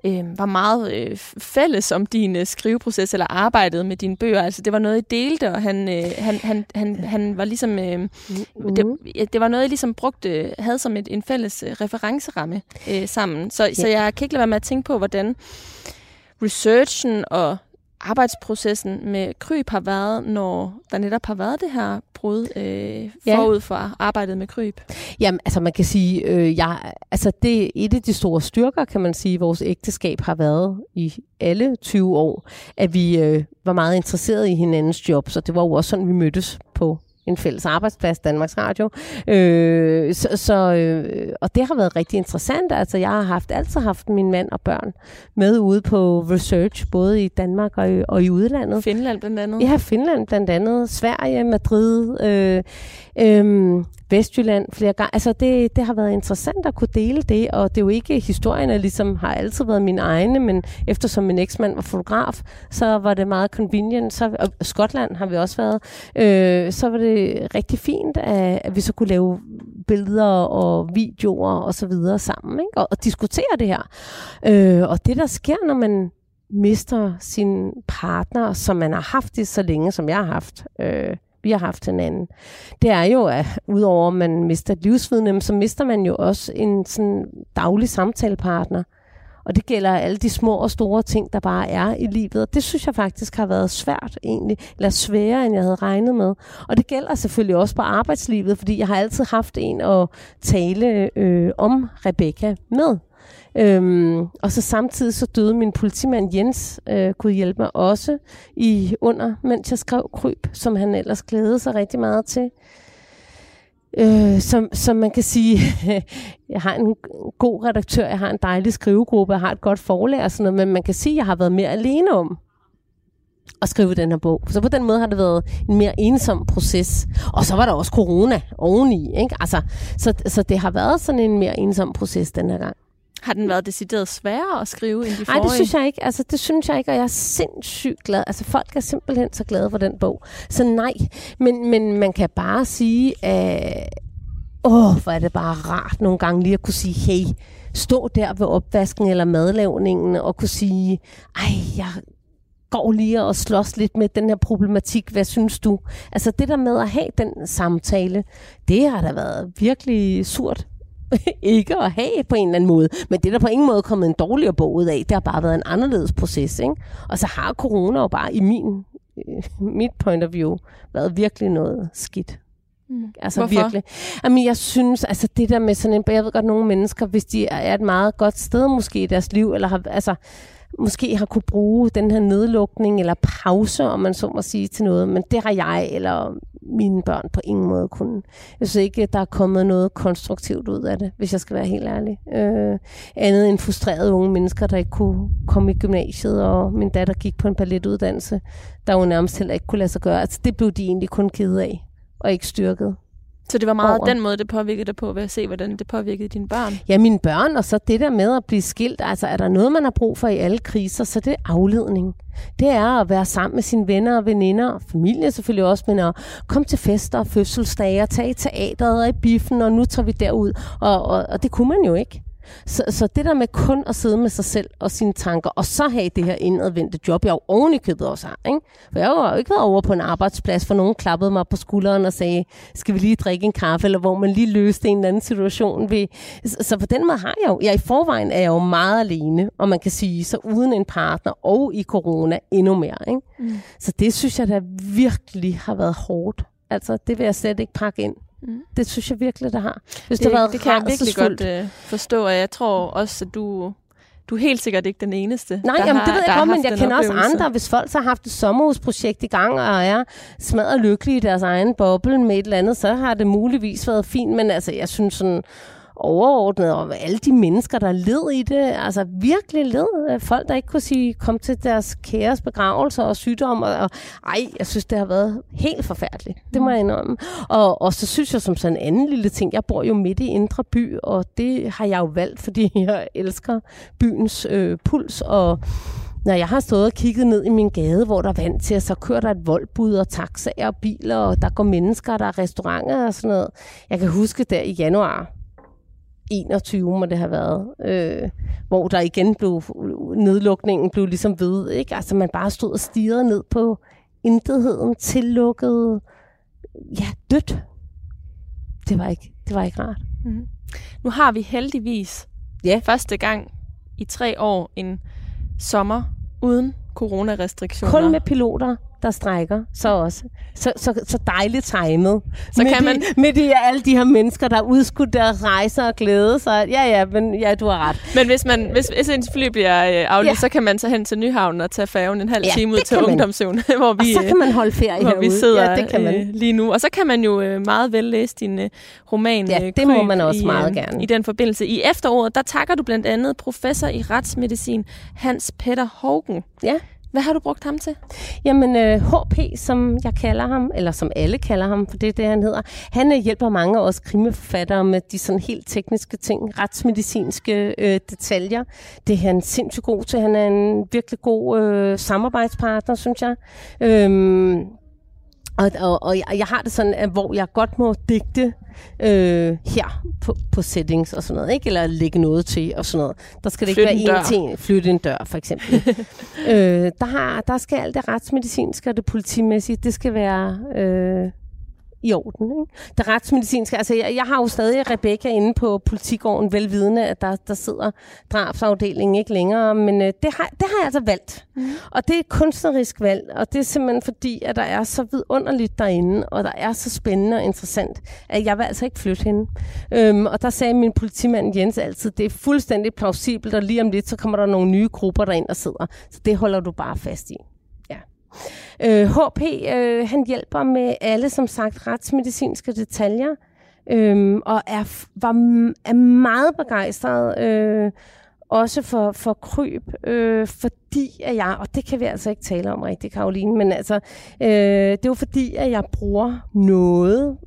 øh, var meget øh, fælles om din øh, skriveproces eller arbejdet med dine bøger. Altså det var noget, I delte, og han, øh, han, han, han, han var ligesom... Øh, mm-hmm. det, det var noget, I ligesom brugte, havde som et, en fælles øh, referenceramme øh, sammen. Så, yeah. så jeg kan ikke lade være med at tænke på, hvordan researchen og arbejdsprocessen med kryb har været, når der netop har været det her brud øh, forud ja. for arbejdet med kryb? Jamen, altså man kan sige, øh, jeg, altså det er et af de store styrker, kan man sige, vores ægteskab har været i alle 20 år, at vi øh, var meget interesserede i hinandens job, så det var jo også sådan, vi mødtes på en fælles arbejdsplads, Danmarks Radio. Øh, så, så, øh, og det har været rigtig interessant. Altså, jeg har haft, altid haft min mand og børn med ude på research, både i Danmark og i, og i udlandet. Finland blandt andet? Ja, Finland blandt andet. Sverige, Madrid. Øh, øh, Vestjylland flere gange. Altså det, det har været interessant at kunne dele det, og det er jo ikke historien, der ligesom har altid været mine egne, men eftersom min eksmand var fotograf, så var det meget convenient. Så, og Skotland har vi også været. Øh, så var det Øh, rigtig fint, at, at vi så kunne lave billeder og videoer og så videre sammen, ikke? Og, og diskutere det her. Øh, og det, der sker, når man mister sin partner, som man har haft det så længe, som jeg har haft, øh, vi har haft hinanden, det er jo, at udover at man mister et livsvidne, så mister man jo også en sådan daglig samtalepartner. Og det gælder alle de små og store ting, der bare er i livet. Og det synes jeg faktisk har været svært egentlig, eller sværere, end jeg havde regnet med. Og det gælder selvfølgelig også på arbejdslivet, fordi jeg har altid haft en at tale øh, om Rebecca med. Øhm, og så samtidig så døde min politimand Jens, øh, kunne hjælpe mig også i under, mens jeg skrev kryb, som han ellers glædede sig rigtig meget til. Øh, som, som man kan sige, jeg har en god redaktør, jeg har en dejlig skrivegruppe, jeg har et godt forlag og sådan noget, men man kan sige, at jeg har været mere alene om at skrive den her bog. Så på den måde har det været en mere ensom proces. Og så var der også corona oveni. Ikke? Altså, så, så det har været sådan en mere ensom proces den her gang. Har den været decideret sværere at skrive end de forrige? Nej, det synes jeg ikke. Altså, det synes jeg ikke, og jeg er sindssygt glad. Altså, folk er simpelthen så glade for den bog. Så nej, men, men man kan bare sige, at åh, hvor er det bare rart nogle gange lige at kunne sige, hey, stå der ved opvasken eller madlavningen og kunne sige, ej, jeg går lige og slås lidt med den her problematik. Hvad synes du? Altså det der med at have den samtale, det har da været virkelig surt ikke at have på en eller anden måde. Men det er der på ingen måde kommet en dårligere bog ud af. Det har bare været en anderledes proces. Ikke? Og så har corona jo bare i min, mit point of view været virkelig noget skidt. Mm. Altså Hvorfor? virkelig. Jamen, jeg synes, altså det der med sådan en, jeg ved godt, nogle mennesker, hvis de er et meget godt sted måske i deres liv, eller har, altså, måske har kunne bruge den her nedlukning eller pause, om man så må sige, til noget. Men det har jeg eller mine børn på ingen måde kunne. Jeg synes ikke, der er kommet noget konstruktivt ud af det, hvis jeg skal være helt ærlig. Øh, andet end frustrerede unge mennesker, der ikke kunne komme i gymnasiet, og min datter gik på en balletuddannelse, der jo nærmest heller ikke kunne lade sig gøre. Altså, det blev de egentlig kun ked af, og ikke styrket. Så det var meget over. den måde, det påvirkede dig på, ved at se, hvordan det påvirkede dine børn? Ja, mine børn, og så det der med at blive skilt. Altså, er der noget, man har brug for i alle kriser, så det er afledning. Det er at være sammen med sine venner og veninder, og familie selvfølgelig også, men at komme til fester og fødselsdage, og tage i teateret og i biffen, og nu tager vi derud. Og, og, og det kunne man jo ikke. Så, så det der med kun at sidde med sig selv og sine tanker, og så have det her indadvendte job, jeg jo oven i købet også har. Ikke? For jeg har jo ikke været over på en arbejdsplads, for nogen klappede mig på skulderen og sagde, skal vi lige drikke en kaffe, eller hvor man lige løste en eller anden situation. Ved. Så, på den måde har jeg jo, jeg i forvejen er jeg jo meget alene, og man kan sige, så uden en partner og i corona endnu mere. Ikke? Mm. Så det synes jeg da virkelig har været hårdt. Altså, det vil jeg slet ikke pakke ind Mm. Det synes jeg virkelig, det har. Hvis det, det, været det kan jeg virkelig godt uh, forstå, og jeg tror også, at du du er helt sikkert ikke den eneste. Nej, der jamen, har, det ved jeg godt, men jeg kender også andre. Hvis folk så har haft et sommerhusprojekt i gang og er smadret lykkelige i deres egen boble med et eller andet, så har det muligvis været fint. Men altså, jeg synes sådan overordnet, og alle de mennesker, der led i det, altså virkelig led. Folk, der ikke kunne sige, kom til deres kæres begravelser og sygdomme, og, og ej, jeg synes, det har været helt forfærdeligt. Det må jeg indrømme. Og, og så synes jeg som sådan en anden lille ting, jeg bor jo midt i Indre By, og det har jeg jo valgt, fordi jeg elsker byens øh, puls, og når jeg har stået og kigget ned i min gade, hvor der er vand til, så kører der et voldbud og taxaer og biler, og der går mennesker, der er restauranter og sådan noget. Jeg kan huske der i januar, 21 må det have været, øh, hvor der igen blev, nedlukningen blev ligesom ved, ikke? Altså man bare stod og stirrede ned på intetheden, tillukket, ja, dødt. Det var ikke, det var ikke rart. Mm. Nu har vi heldigvis ja. første gang i tre år en sommer uden coronarestriktioner. Kun med piloter der strækker, så også. Så, så, så dejligt timet. Så midt kan man... I, midt i alle de her mennesker, der har udskudt deres rejser og glæde sig. Ja, ja, men ja, du har ret. Men hvis, man, hvis, hvis ens fly bliver øh, aflyst, ja. så kan man tage hen til Nyhavn og tage færgen en halv ja, time ud til ungdomssøvn, hvor vi, og så kan man holde ferie hvor herude. vi sidder ja, det kan man. Øh, lige nu. Og så kan man jo øh, meget vel læse din øh, roman Ja, det må man også i, meget gerne. I den forbindelse. I efteråret, der takker du blandt andet professor i retsmedicin Hans Peter Hågen. Ja. Hvad har du brugt ham til? Jamen, øh, HP, som jeg kalder ham, eller som alle kalder ham, for det er det, han hedder, han øh, hjælper mange af os krimiforfattere med de sådan helt tekniske ting, retsmedicinske øh, detaljer. Det er han sindssygt god til. Han er en virkelig god øh, samarbejdspartner, synes jeg. Øh, og, og, og jeg, jeg har det sådan, at hvor jeg godt må digte øh, her på, på settings og sådan noget, ikke? eller lægge noget til og sådan noget. Der skal det ikke Flyt være en ting. Flytte en dør, for eksempel. øh, der, har, der skal alt det retsmedicinske og det politimæssige, det skal være øh, i orden. Ikke? Det retsmedicinske, altså jeg, jeg har jo stadig Rebecca inde på politigården, velvidende, at der, der sidder drabsafdelingen ikke længere, men øh, det, har, det har jeg altså valgt. Mm. Og det er et kunstnerisk valg, og det er simpelthen fordi, at der er så vidunderligt derinde, og der er så spændende og interessant, at jeg vil altså ikke flytte hende. Øhm, og der sagde min politimand Jens altid, det er fuldstændig plausibelt, og lige om lidt, så kommer der nogle nye grupper derind, der sidder. Så det holder du bare fast i. Øh, HP, øh, han hjælper med alle, som sagt, retsmedicinske detaljer, øh, og er, var, er meget begejstret øh, også for, for kryb, øh, fordi at jeg, og det kan vi altså ikke tale om rigtigt, Karoline, men altså, øh, det er jo fordi, at jeg bruger noget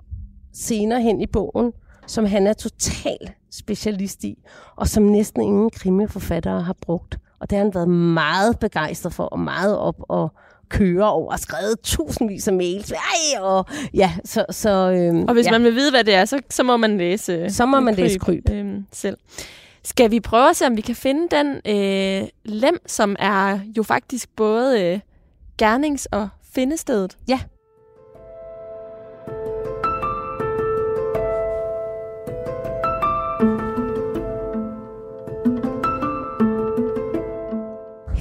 senere hen i bogen, som han er total specialist i, og som næsten ingen krimiforfattere har brugt. Og det har han været meget begejstret for, og meget op og køre over og skrevet tusindvis af mails. Ej, og, ja, så, så, øhm, og hvis ja. man vil vide, hvad det er, så, så må man læse Så må man kryb, læse kryb. Øhm, selv. Skal vi prøve at se, om vi kan finde den øh, lem, som er jo faktisk både øh, gernings- og findestedet? Ja.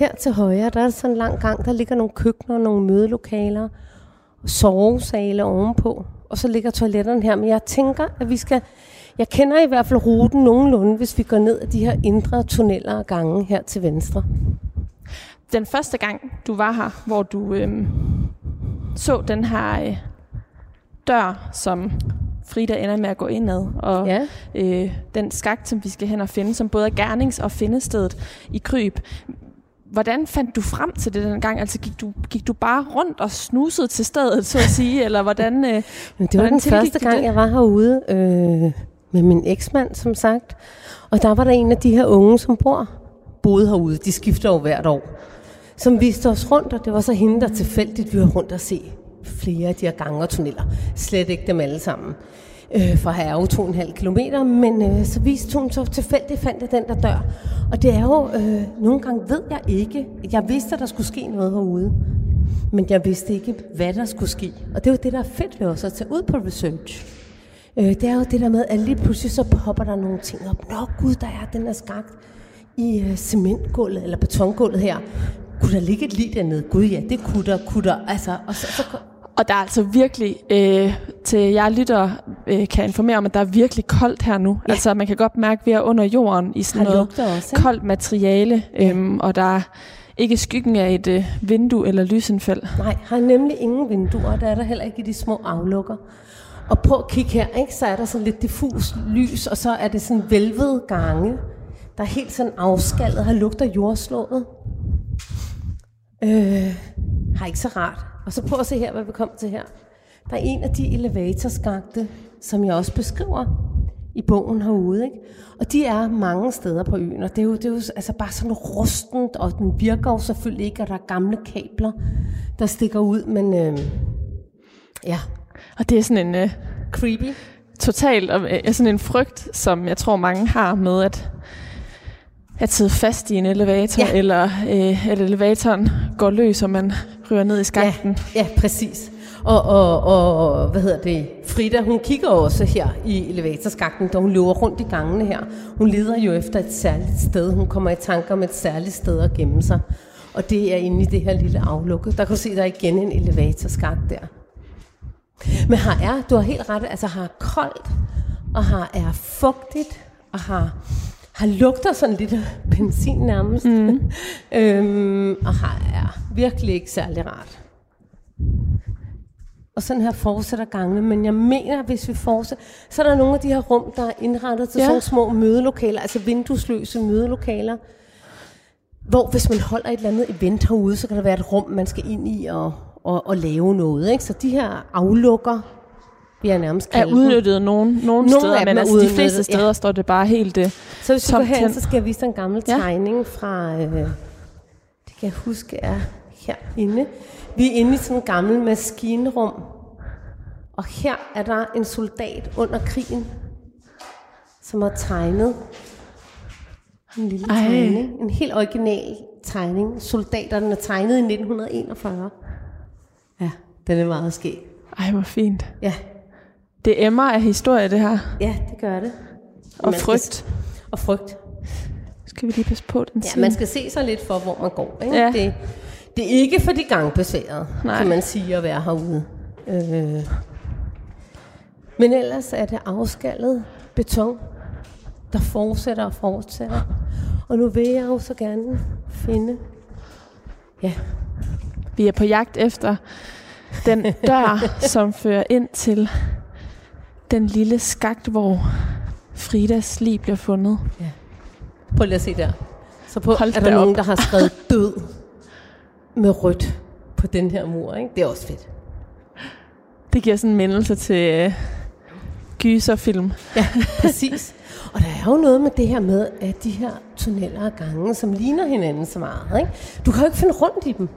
Her til højre, der er sådan en lang gang, der ligger nogle køkkener, nogle mødelokaler, sovesale ovenpå, og så ligger toiletterne her. Men jeg tænker, at vi skal... Jeg kender i hvert fald ruten nogenlunde, hvis vi går ned ad de her indre tunneller og gange her til venstre. Den første gang, du var her, hvor du øhm, så den her øh, dør, som Frida ender med at gå ind ad, og ja. øh, den skagt, som vi skal hen og finde, som både er gernings- og findestedet i kryb hvordan fandt du frem til det den gang? Altså gik du, gik du bare rundt og snusede til stedet, så at sige, eller hvordan øh, Det var den første gang, det? jeg var herude øh, med min eksmand, som sagt. Og der var der en af de her unge, som bor, boede herude. De skifter jo hvert år. Som viste os rundt, og det var så hende, der tilfældigt vi var rundt og se flere af de her gange og tunneller. Slet ikke dem alle sammen øh, for her er jo to og en halv kilometer, men øh, så viste hun så tilfældigt fandt jeg den der dør. Og det er jo, øh, nogle gange ved jeg ikke, jeg vidste, at der skulle ske noget herude, men jeg vidste ikke, hvad der skulle ske. Og det er jo det, der er fedt ved os at tage ud på research. Øh, det er jo det der med, at lige pludselig så popper der nogle ting op. Nå gud, der er den der skagt i øh, cementgulvet eller betongulvet her. Kunne der ligge et lig dernede? Gud ja, det kunne der, kunne der. Altså, og så, så, og der er altså virkelig, øh, til jeg lytter, øh, kan informere om, at der er virkelig koldt her nu. Ja. Altså man kan godt mærke, at vi er under jorden i sådan noget også, ikke? koldt materiale, øhm, og der er ikke skyggen af et øh, vindue eller lysindfald. Nej, har nemlig ingen vinduer, der er der heller ikke i de små aflukker. Og på at kigge her, ikke, så er der sådan lidt diffus lys, og så er det sådan vælvede gange, der er helt sådan afskaldet, har lugter jordslået. Øh, har ikke så rart. Og så prøv at se her, hvad vi kommer til her. Der er en af de elevatorskagte, som jeg også beskriver i bogen herude. Ikke? Og de er mange steder på øen, og det er jo, det er jo altså bare sådan rustent, og den virker jo selvfølgelig ikke, og der er gamle kabler, der stikker ud, men øh, ja, Og det er sådan en øh, creepy. totalt, og, øh, sådan en frygt, som jeg tror mange har med at, at sidde fast i en elevator, Ja. eller øh, at elevatoren går løs, og man ryger ned i skakten. Ja, ja præcis. Og, og, og, hvad hedder det, Frida, hun kigger også her i elevatorskakten, da hun løber rundt i gangene her. Hun leder jo efter et særligt sted. Hun kommer i tanker om et særligt sted at gemme sig. Og det er inde i det her lille aflukke. Der kan du se, der er igen en elevatorskakt der. Men her er, du har helt ret, altså har koldt, og har er fugtigt, og har, har lugter sådan lidt af benzin nærmest. Mm. øhm, og har er virkelig ikke særlig rart. Og sådan her fortsætter gangene, men jeg mener, hvis vi fortsætter, så er der nogle af de her rum, der er indrettet til ja. Ja. sådan små mødelokaler, altså vinduesløse mødelokaler, hvor hvis man holder et eller andet event herude, så kan der være et rum, man skal ind i og, og, og lave noget. Ikke? Så de her aflukker, vi er nærmest Er kaldt dem. udnyttet nogle, nogle Nogle steder, men er altså de fleste steder ja. står det bare helt... Øh, Så hvis vi går hen. så skal jeg vise dig en gammel Ja. tegning fra, øh, det kan jeg huske er herinde. Vi er inde i sådan en gammel maskinrum, og her er der en soldat under krigen, som har tegnet en lille Ej. tegning. En helt original tegning. Soldaterne er tegnet i 1941. Ja, den er meget skæg. ej, hvor fint. Ja, Det emmer af historie, det her. ja det gør det. Og Man skal- frygt. Og frygt. Skal vi lige passe på den Ja, side? man skal se sig lidt for, hvor man går. Ikke? Ja. Det, det er ikke for de gangbesværede, Nej. kan man sige, at være herude. Øh. Men ellers er det afskallet beton, der fortsætter og fortsætter. Og nu vil jeg jo så gerne finde... Ja, Vi er på jagt efter den dør, som fører ind til den lille skagt, hvor Fridas lig bliver fundet. prøv lige at se der. Så på, Hold er der nogen, op. der har skrevet død med rødt på den her mur. Ikke? Det er også fedt. Det giver sådan en mindelse til øh, gyserfilm. Ja, præcis. Og der er jo noget med det her med, at de her tunneller og gange, som ligner hinanden så meget. Ikke? Du kan jo ikke finde rundt i dem.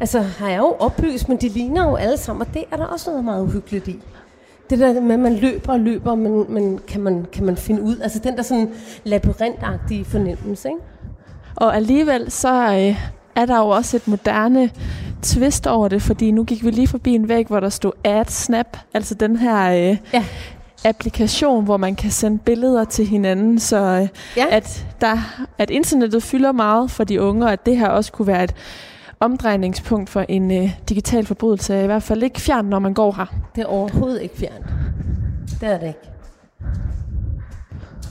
Altså, har jeg jo oplyst, men de ligner jo alle sammen, og det er der også noget meget uhyggeligt i. Det der med, at man løber og løber, men, men kan, man, kan man finde ud? Altså den der sådan labyrintagtige fornemmelse, ikke? Og alligevel så øh, er der jo også et moderne twist over det, fordi nu gik vi lige forbi en væg, hvor der stod AdSnap, altså den her øh, Ja. applikation, hvor man kan sende billeder til hinanden, så øh, Ja. at, der, at internettet fylder meget for de unge, og at det her også kunne være et omdrejningspunkt for en øh, digital forbrydelse, er i hvert fald ikke fjern, når man går her. Det er overhovedet ikke fjernt. Det er det ikke.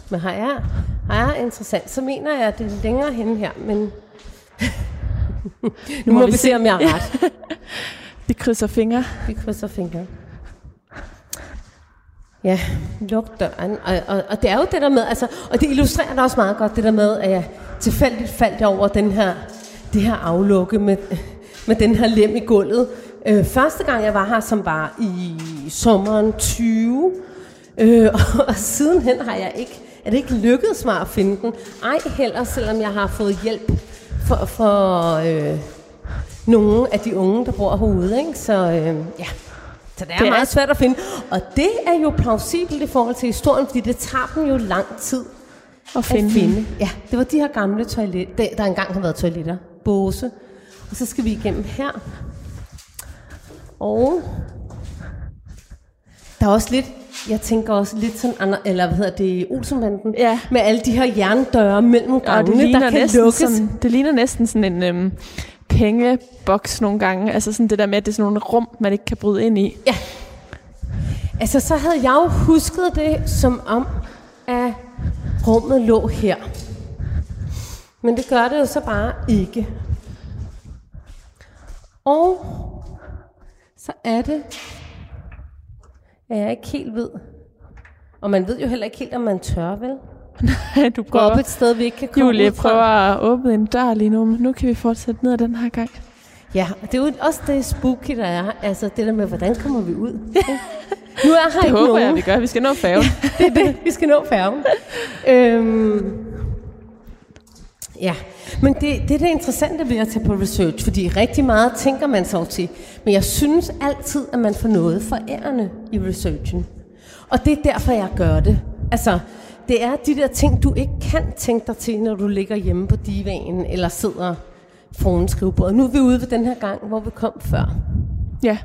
Men har jeg, har jeg interessant, så mener jeg, at det er længere henne her, men nu må vi se, om jeg har ret. Vi krydser fingre. Vi krydser fingre. Ja, luk døren. Og, og, og det er jo det der med, altså, og det illustrerer da også meget godt, det der med, at jeg tilfældigt faldt over den her, det her aflukke med, med den her lem i gulvet. Øh, første gang jeg var her, som var i sommeren 20, øh, og, og sidenhen har jeg ikke, er det ikke lykkedes mig at finde den. Ej heller, selvom jeg har fået hjælp for, for øh, nogle af de unge, der bor herude. Ikke? Så øh, ja, så det er Det er- meget svært at finde. Og det er jo plausibelt i forhold til historien, fordi det tager dem jo lang tid Og finde, at finde. Ja, det var de her gamle toiletter, der, der engang har været toiletter. Båse. Og så skal vi igennem her. Og der er også lidt, jeg tænker også lidt sådan, eller hvad hedder det, Olsenbanden, Ja. med alle de her jerndøre mellem gangene, ligner, der kan lukkes. sådan, det ligner næsten sådan en øhm, pengeboks nogle gange. Altså sådan det der med, at det er sådan nogle rum, man ikke kan bryde ind i. Ja. Altså, så havde jeg jo husket det, som om, at rummet lå her. Men det gør det jo så bare ikke. Og så er det, at jeg ikke helt ved. Og man ved jo heller ikke helt, om man tør, vel? du Gå prøver, op et sted, vi ikke kan komme Julie ud fra. prøver at åbne en dør lige nu, men nu kan vi fortsætte ned ad den her gang. Ja, og det er jo også det spooky, der er. Altså det der med, hvordan kommer vi ud? nu er her Det ikke håber nogen. jeg, vi gør. Vi skal nå færgen. det er det. Vi skal nå færgen. øhm, ja, men det, det er det interessante ved at tage på research, fordi rigtig meget tænker man sig til. Men jeg synes altid, at man får noget forærende i researchen. Og det er derfor, jeg gør det. Altså, det er de der ting, du ikke kan tænke dig til, når du ligger hjemme på divanen, eller sidder foran skrivebordet. Nu er vi ude ved den her gang, hvor vi kom før. Ja,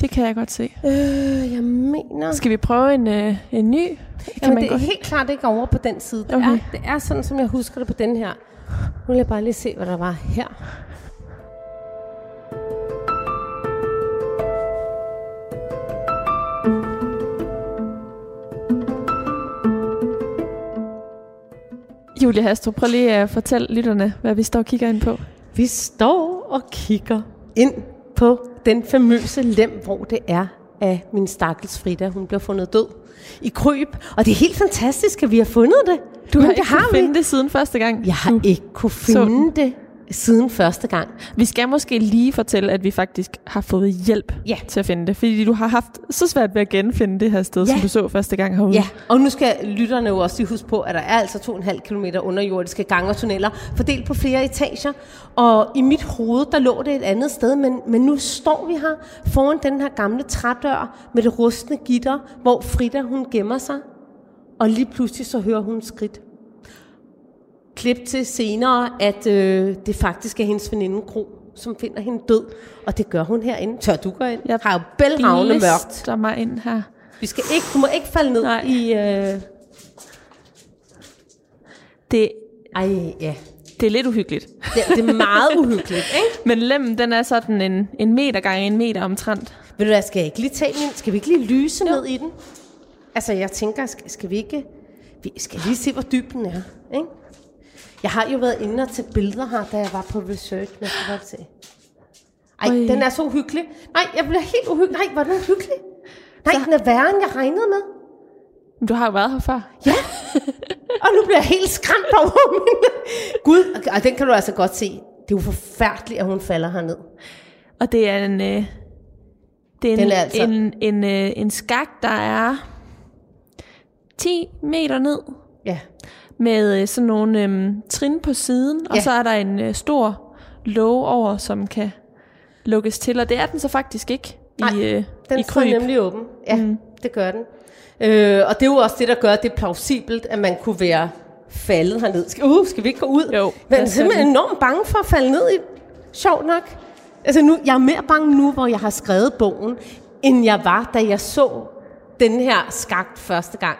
det kan jeg godt se. Øh, jeg mener... Skal vi prøve en, øh, en ny? Kan Jamen, man det er godt? helt klart ikke over på den side. Det, Okay. er, det er sådan, som jeg husker det på den her. Nu vil jeg bare lige se, hvad der var her. Julie Hastrup, prøv lige at fortælle lytterne, hvad vi står og kigger ind på. Vi står og kigger ind på den famøse lem, hvor det er af min stakkels Frida. Hun blev fundet død i kryb. Og det er helt fantastisk, at vi har fundet det. Du Men har det ikke har kunnet vi. finde det siden første gang. Jeg har du. ikke kunne så finde det siden første gang. Vi skal måske lige fortælle, at vi faktisk har fået hjælp Ja. til at finde det. Fordi du har haft så svært ved at genfinde det her sted, Ja. som du så første gang herude. Ja, og nu skal lytterne jo også lige huske på, at der er altså 2,5 km underjordiske gange og tunneller, fordelt på flere etager. Og i mit hoved, der lå det et andet sted, men, men nu står vi her foran den her gamle trædør med det rustne gitter, hvor Frida hun gemmer sig. Og lige pludselig så hører hun skridt. Klip til senere, at øh, det faktisk er hendes veninde Gro, som finder hende død. Og det gør hun herinde. Tør du gå ind? Jeg har jo bælragende mørkt. Lister mig ind her. Vi skal ikke, du må ikke falde ned Nej. i... Øh, Det, ej, ja. det er lidt uhyggeligt. Det, det er meget uhyggeligt, ikke? Men lemmen, den er sådan en, en meter gange en meter omtrent. Ved du hvad, skal jeg ikke lige tage min? Skal vi ikke lige lyse jo. ned i den? Altså, jeg tænker, skal, skal vi ikke... Vi skal lige se, hvor dyb den er, ikke? Jeg har jo været inde og tage billeder her, da jeg var på research, godt se. Ej, Oj. den er så uhyggelig. Nej, jeg bliver helt uhyggelig. Nej, er den uhyggelig. Nej, den er værre, end jeg regnede med. Men Du har jo været her før. Ja. Og nu bliver jeg helt skræmt over min... Gud, og den kan du altså godt se. Det er jo forfærdeligt, at hun falder herned. Og det er en... Øh, det er en, Den er altså- en, en, øh, en skak, der er 10 meter ned. Med øh, sådan nogle øh, trin på siden, og Ja. så er der en øh, stor låge over, som kan lukkes til, og det er den så faktisk ikke Nej, i, øh, Den i står kryb. nemlig åben. Ja, mm. det gør den. Øh, og det er jo også det, der gør, det plausibelt, at man kunne være faldet herned. Skal, uh, skal vi ikke gå ud? Jo, Men jeg er simpelthen enormt bange for at falde ned i. Sjovt nok. Altså nu, jeg er mere bange nu, hvor jeg har skrevet bogen, end jeg var, da jeg så den her skagt første gang.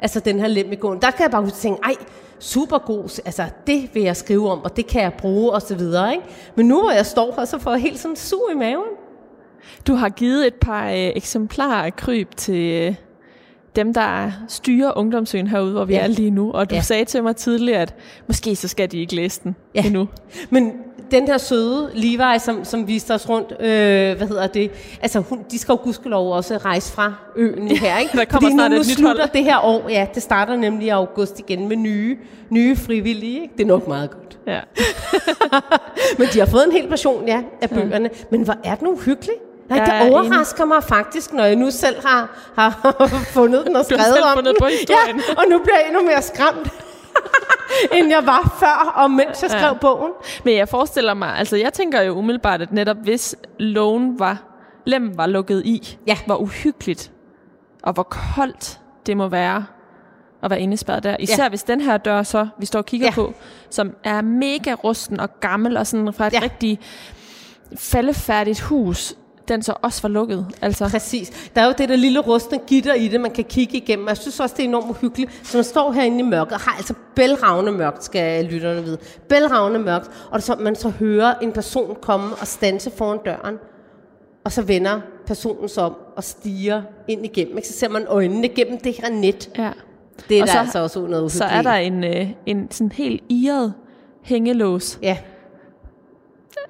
Altså den her lem i gåen. Der kan jeg bare huske tænke, ej, super god, altså det vil jeg skrive om, og det kan jeg bruge, og så videre. Ikke? Men nu hvor jeg står her, så får jeg helt sådan sug i maven. Du har givet et par øh, eksemplarer af kryb til øh, dem, der styrer ungdomsøen herude, hvor vi Ja. er lige nu. Og du Ja. sagde til mig tidligere, at måske så skal de ikke læse den Ja. endnu. Men den her søde Levi, som, som viste os rundt, øh, hvad hedder det, altså hun, de skal jo gudskelov også rejse fra øen her, ikke? Der kommer Fordi nu, nu slutter det her år, ja, det starter nemlig i august igen med nye, nye frivillige, ikke? Det er nok meget godt. Ja. Men de har fået en hel version, ja, af bøgerne. Men hvor er den uhyggelig? Nej, det er overrasker mig faktisk, når jeg nu selv har, har fundet den og skrevet om den. på historien. Ja, og nu bliver jeg endnu mere skræmt, end jeg var før, og mens jeg skrev Ja. bogen. Men jeg forestiller mig, altså jeg tænker jo umiddelbart, at netop hvis lågen var, lem var lukket i, Ja. hvor uhyggeligt og hvor koldt det må være at være indespærret der. Især ja. hvis den her dør så, vi står og kigger Ja. på, som er mega rusten og gammel og sådan fra et Ja. rigtig faldefærdigt hus, den så også var lukket. Altså, Præcis. Der er jo det der lille rustne gitter i det, man kan kigge igennem. Jeg synes også, det er enormt uhyggeligt. Så man står herinde i mørket, og har altså bælragende mørkt, skal lytterne vide. Bælragende mørkt, og så man så hører en person komme og stanse foran døren. Og så vender personen sig om og stiger ind igennem. Ikke? Så ser man øjnene gennem det her net. ja. Det er Og der så- altså også noget uhyggeligt. Så er der en, øh, en sådan helt iret hængelås. Ja,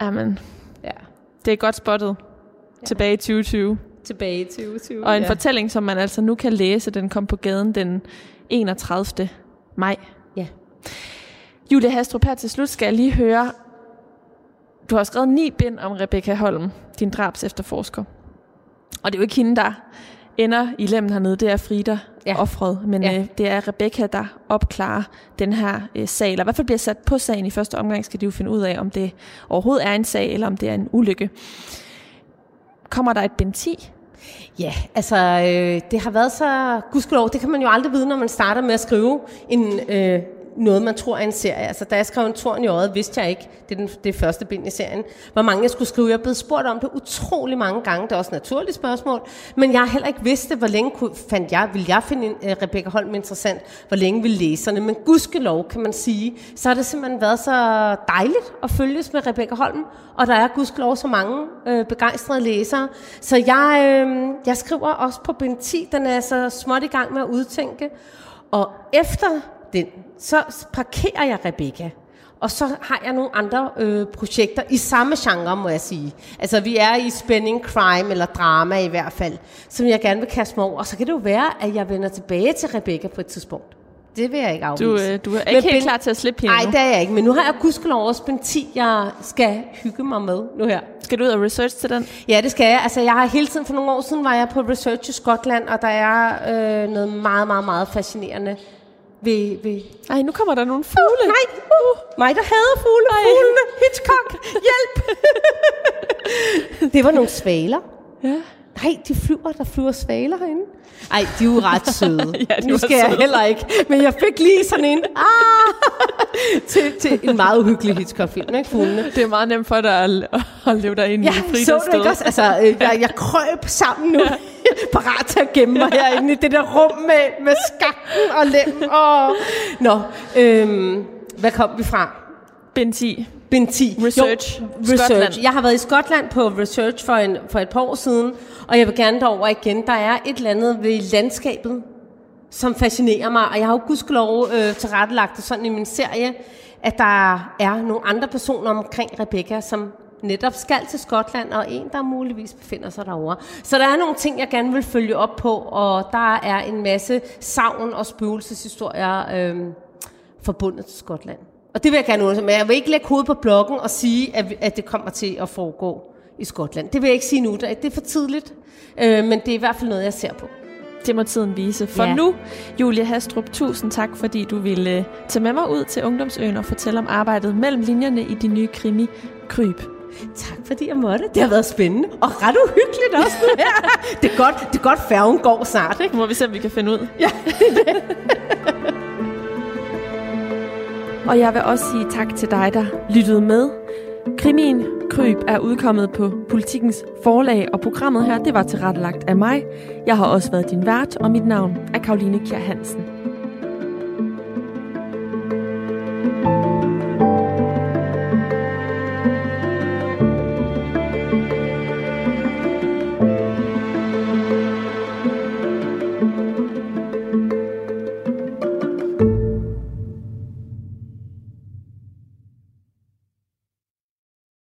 Jamen, ja. det er godt spottet. Tilbage i 2020. Tilbage til 2020. Og en ja. fortælling, som man altså nu kan læse, den kom på gaden den 31. maj. Ja. Julie Hastrup, her til slut skal jeg lige høre, du har skrevet ni bind om Rebecca Holm, din drabs efterforsker. Og det er jo ikke hende, der ender i lemmen hernede, det er Frida, Ja. ja. offret. Men Ja. ja. øh, det er Rebecca, der opklarer den her øh, sag, eller i hvert fald bliver sat på sagen i første omgang, skal de jo finde ud af, om det overhovedet er en sag, eller om det er en ulykke. Kommer der et bind 10? Ja, altså øh, det har været så, gudskelov, det kan man jo aldrig vide, når man starter med at skrive en, øh, noget, man tror er en serie. Altså da jeg skrev en torn i øjet, vidste jeg ikke, det er den, det første bind i serien, hvor mange jeg skulle skrive. Jeg er blevet spurgt om det utrolig mange gange, det er også et naturligt spørgsmål, men jeg har heller ikke vidste, hvor længe kunne, fandt jeg, ville jeg finde uh, Rebecca Holm interessant, hvor længe ville læserne, men gudskelov kan man sige, så har det simpelthen været så dejligt at følges med Rebecca Holm, og der er gudskelov så mange øh, begejstrede læsere. Så jeg, øh, jeg skriver også på bind 10, den er så småt i gang med at udtænke. Og efter den, så parkerer jeg Rebecca. Og så har jeg nogle andre øh, projekter i samme genre, må jeg sige. Altså, vi er i spænding, crime eller drama i hvert fald, som jeg gerne vil kaste mig over. Og så kan det jo være, at jeg vender tilbage til Rebecca på et tidspunkt. Det vil jeg ikke afvise. Du, øh, du er Men ikke helt bind- klar til at slippe hende Nej, det er jeg ikke. Men nu har jeg gudskelov også bind 10, jeg skal hygge mig med nu her. Skal du ud og research til den? Ja, det skal jeg. Altså, jeg har hele tiden, for nogle år siden var jeg på research i Skotland, og der er øh, noget meget, meget, meget fascinerende ved... ved Ej, nu kommer der nogle fugle. Nej, uh, mig der hader fugle. Fuglene, Hitchcock, hjælp! det var nogle svaler. Ja. Nej, de flyver, der flyver svaler herinde. Ej, de er jo ret søde. Ja, de nu skal jeg søde. heller ikke. Men jeg fik lige sådan en, ah, til, til en meget uhyggelig Hitchcock-film, ikke fuglene? Det er meget nemt for dig at, at leve dig ind Ja, i Fridas så du ikke også? Altså, øh, jeg, jeg krøb sammen nu, parat til at gemme mig herinde i det der rum med, med skakken og lem. Og... Nå, øhm, hvad kom vi fra? Bind 10. Bind 10. Research. Jo, research. Skotland. Jeg har været i Skotland på research for, en, for et par år siden, og jeg vil gerne derover igen. Der er et eller andet ved landskabet, som fascinerer mig, og jeg har jo gudskelov øh, tilrettelagt det sådan i min serie, at der er nogle andre personer omkring Rebecca, som netop skal til Skotland, og en, der muligvis befinder sig derovre. Så der er nogle ting, jeg gerne vil følge op på, og der er en masse savn og spøgelseshistorier øh, forbundet til Skotland. Og det vil jeg gerne undersøge, men jeg vil ikke lægge hovedet på bloggen og sige, at, at det kommer til at foregå i Skotland. Det vil jeg ikke sige nu, det er for tidligt, øh, men det er i hvert fald noget, jeg ser på. Det må tiden vise. For Ja. ja. nu, Julia Hastrup, tusind tak, fordi du ville øh, tage med mig ud til Ungdomsøen og fortælle om arbejdet mellem linjerne i de nye krimi Kryb. Tak fordi jeg måtte. Det har været spændende og ret uhyggeligt også nu her. det, er godt, det er godt, færgen går snart, ikke? Nu må vi se, om vi kan finde ud. Ja. Og jeg vil også sige tak til dig, der lyttede med. Krimien Kryb er udkommet på Politikens forlag, og programmet her, det var tilrettelagt af mig. Jeg har også været din vært, og mit navn er Karoline Kjær Hansen.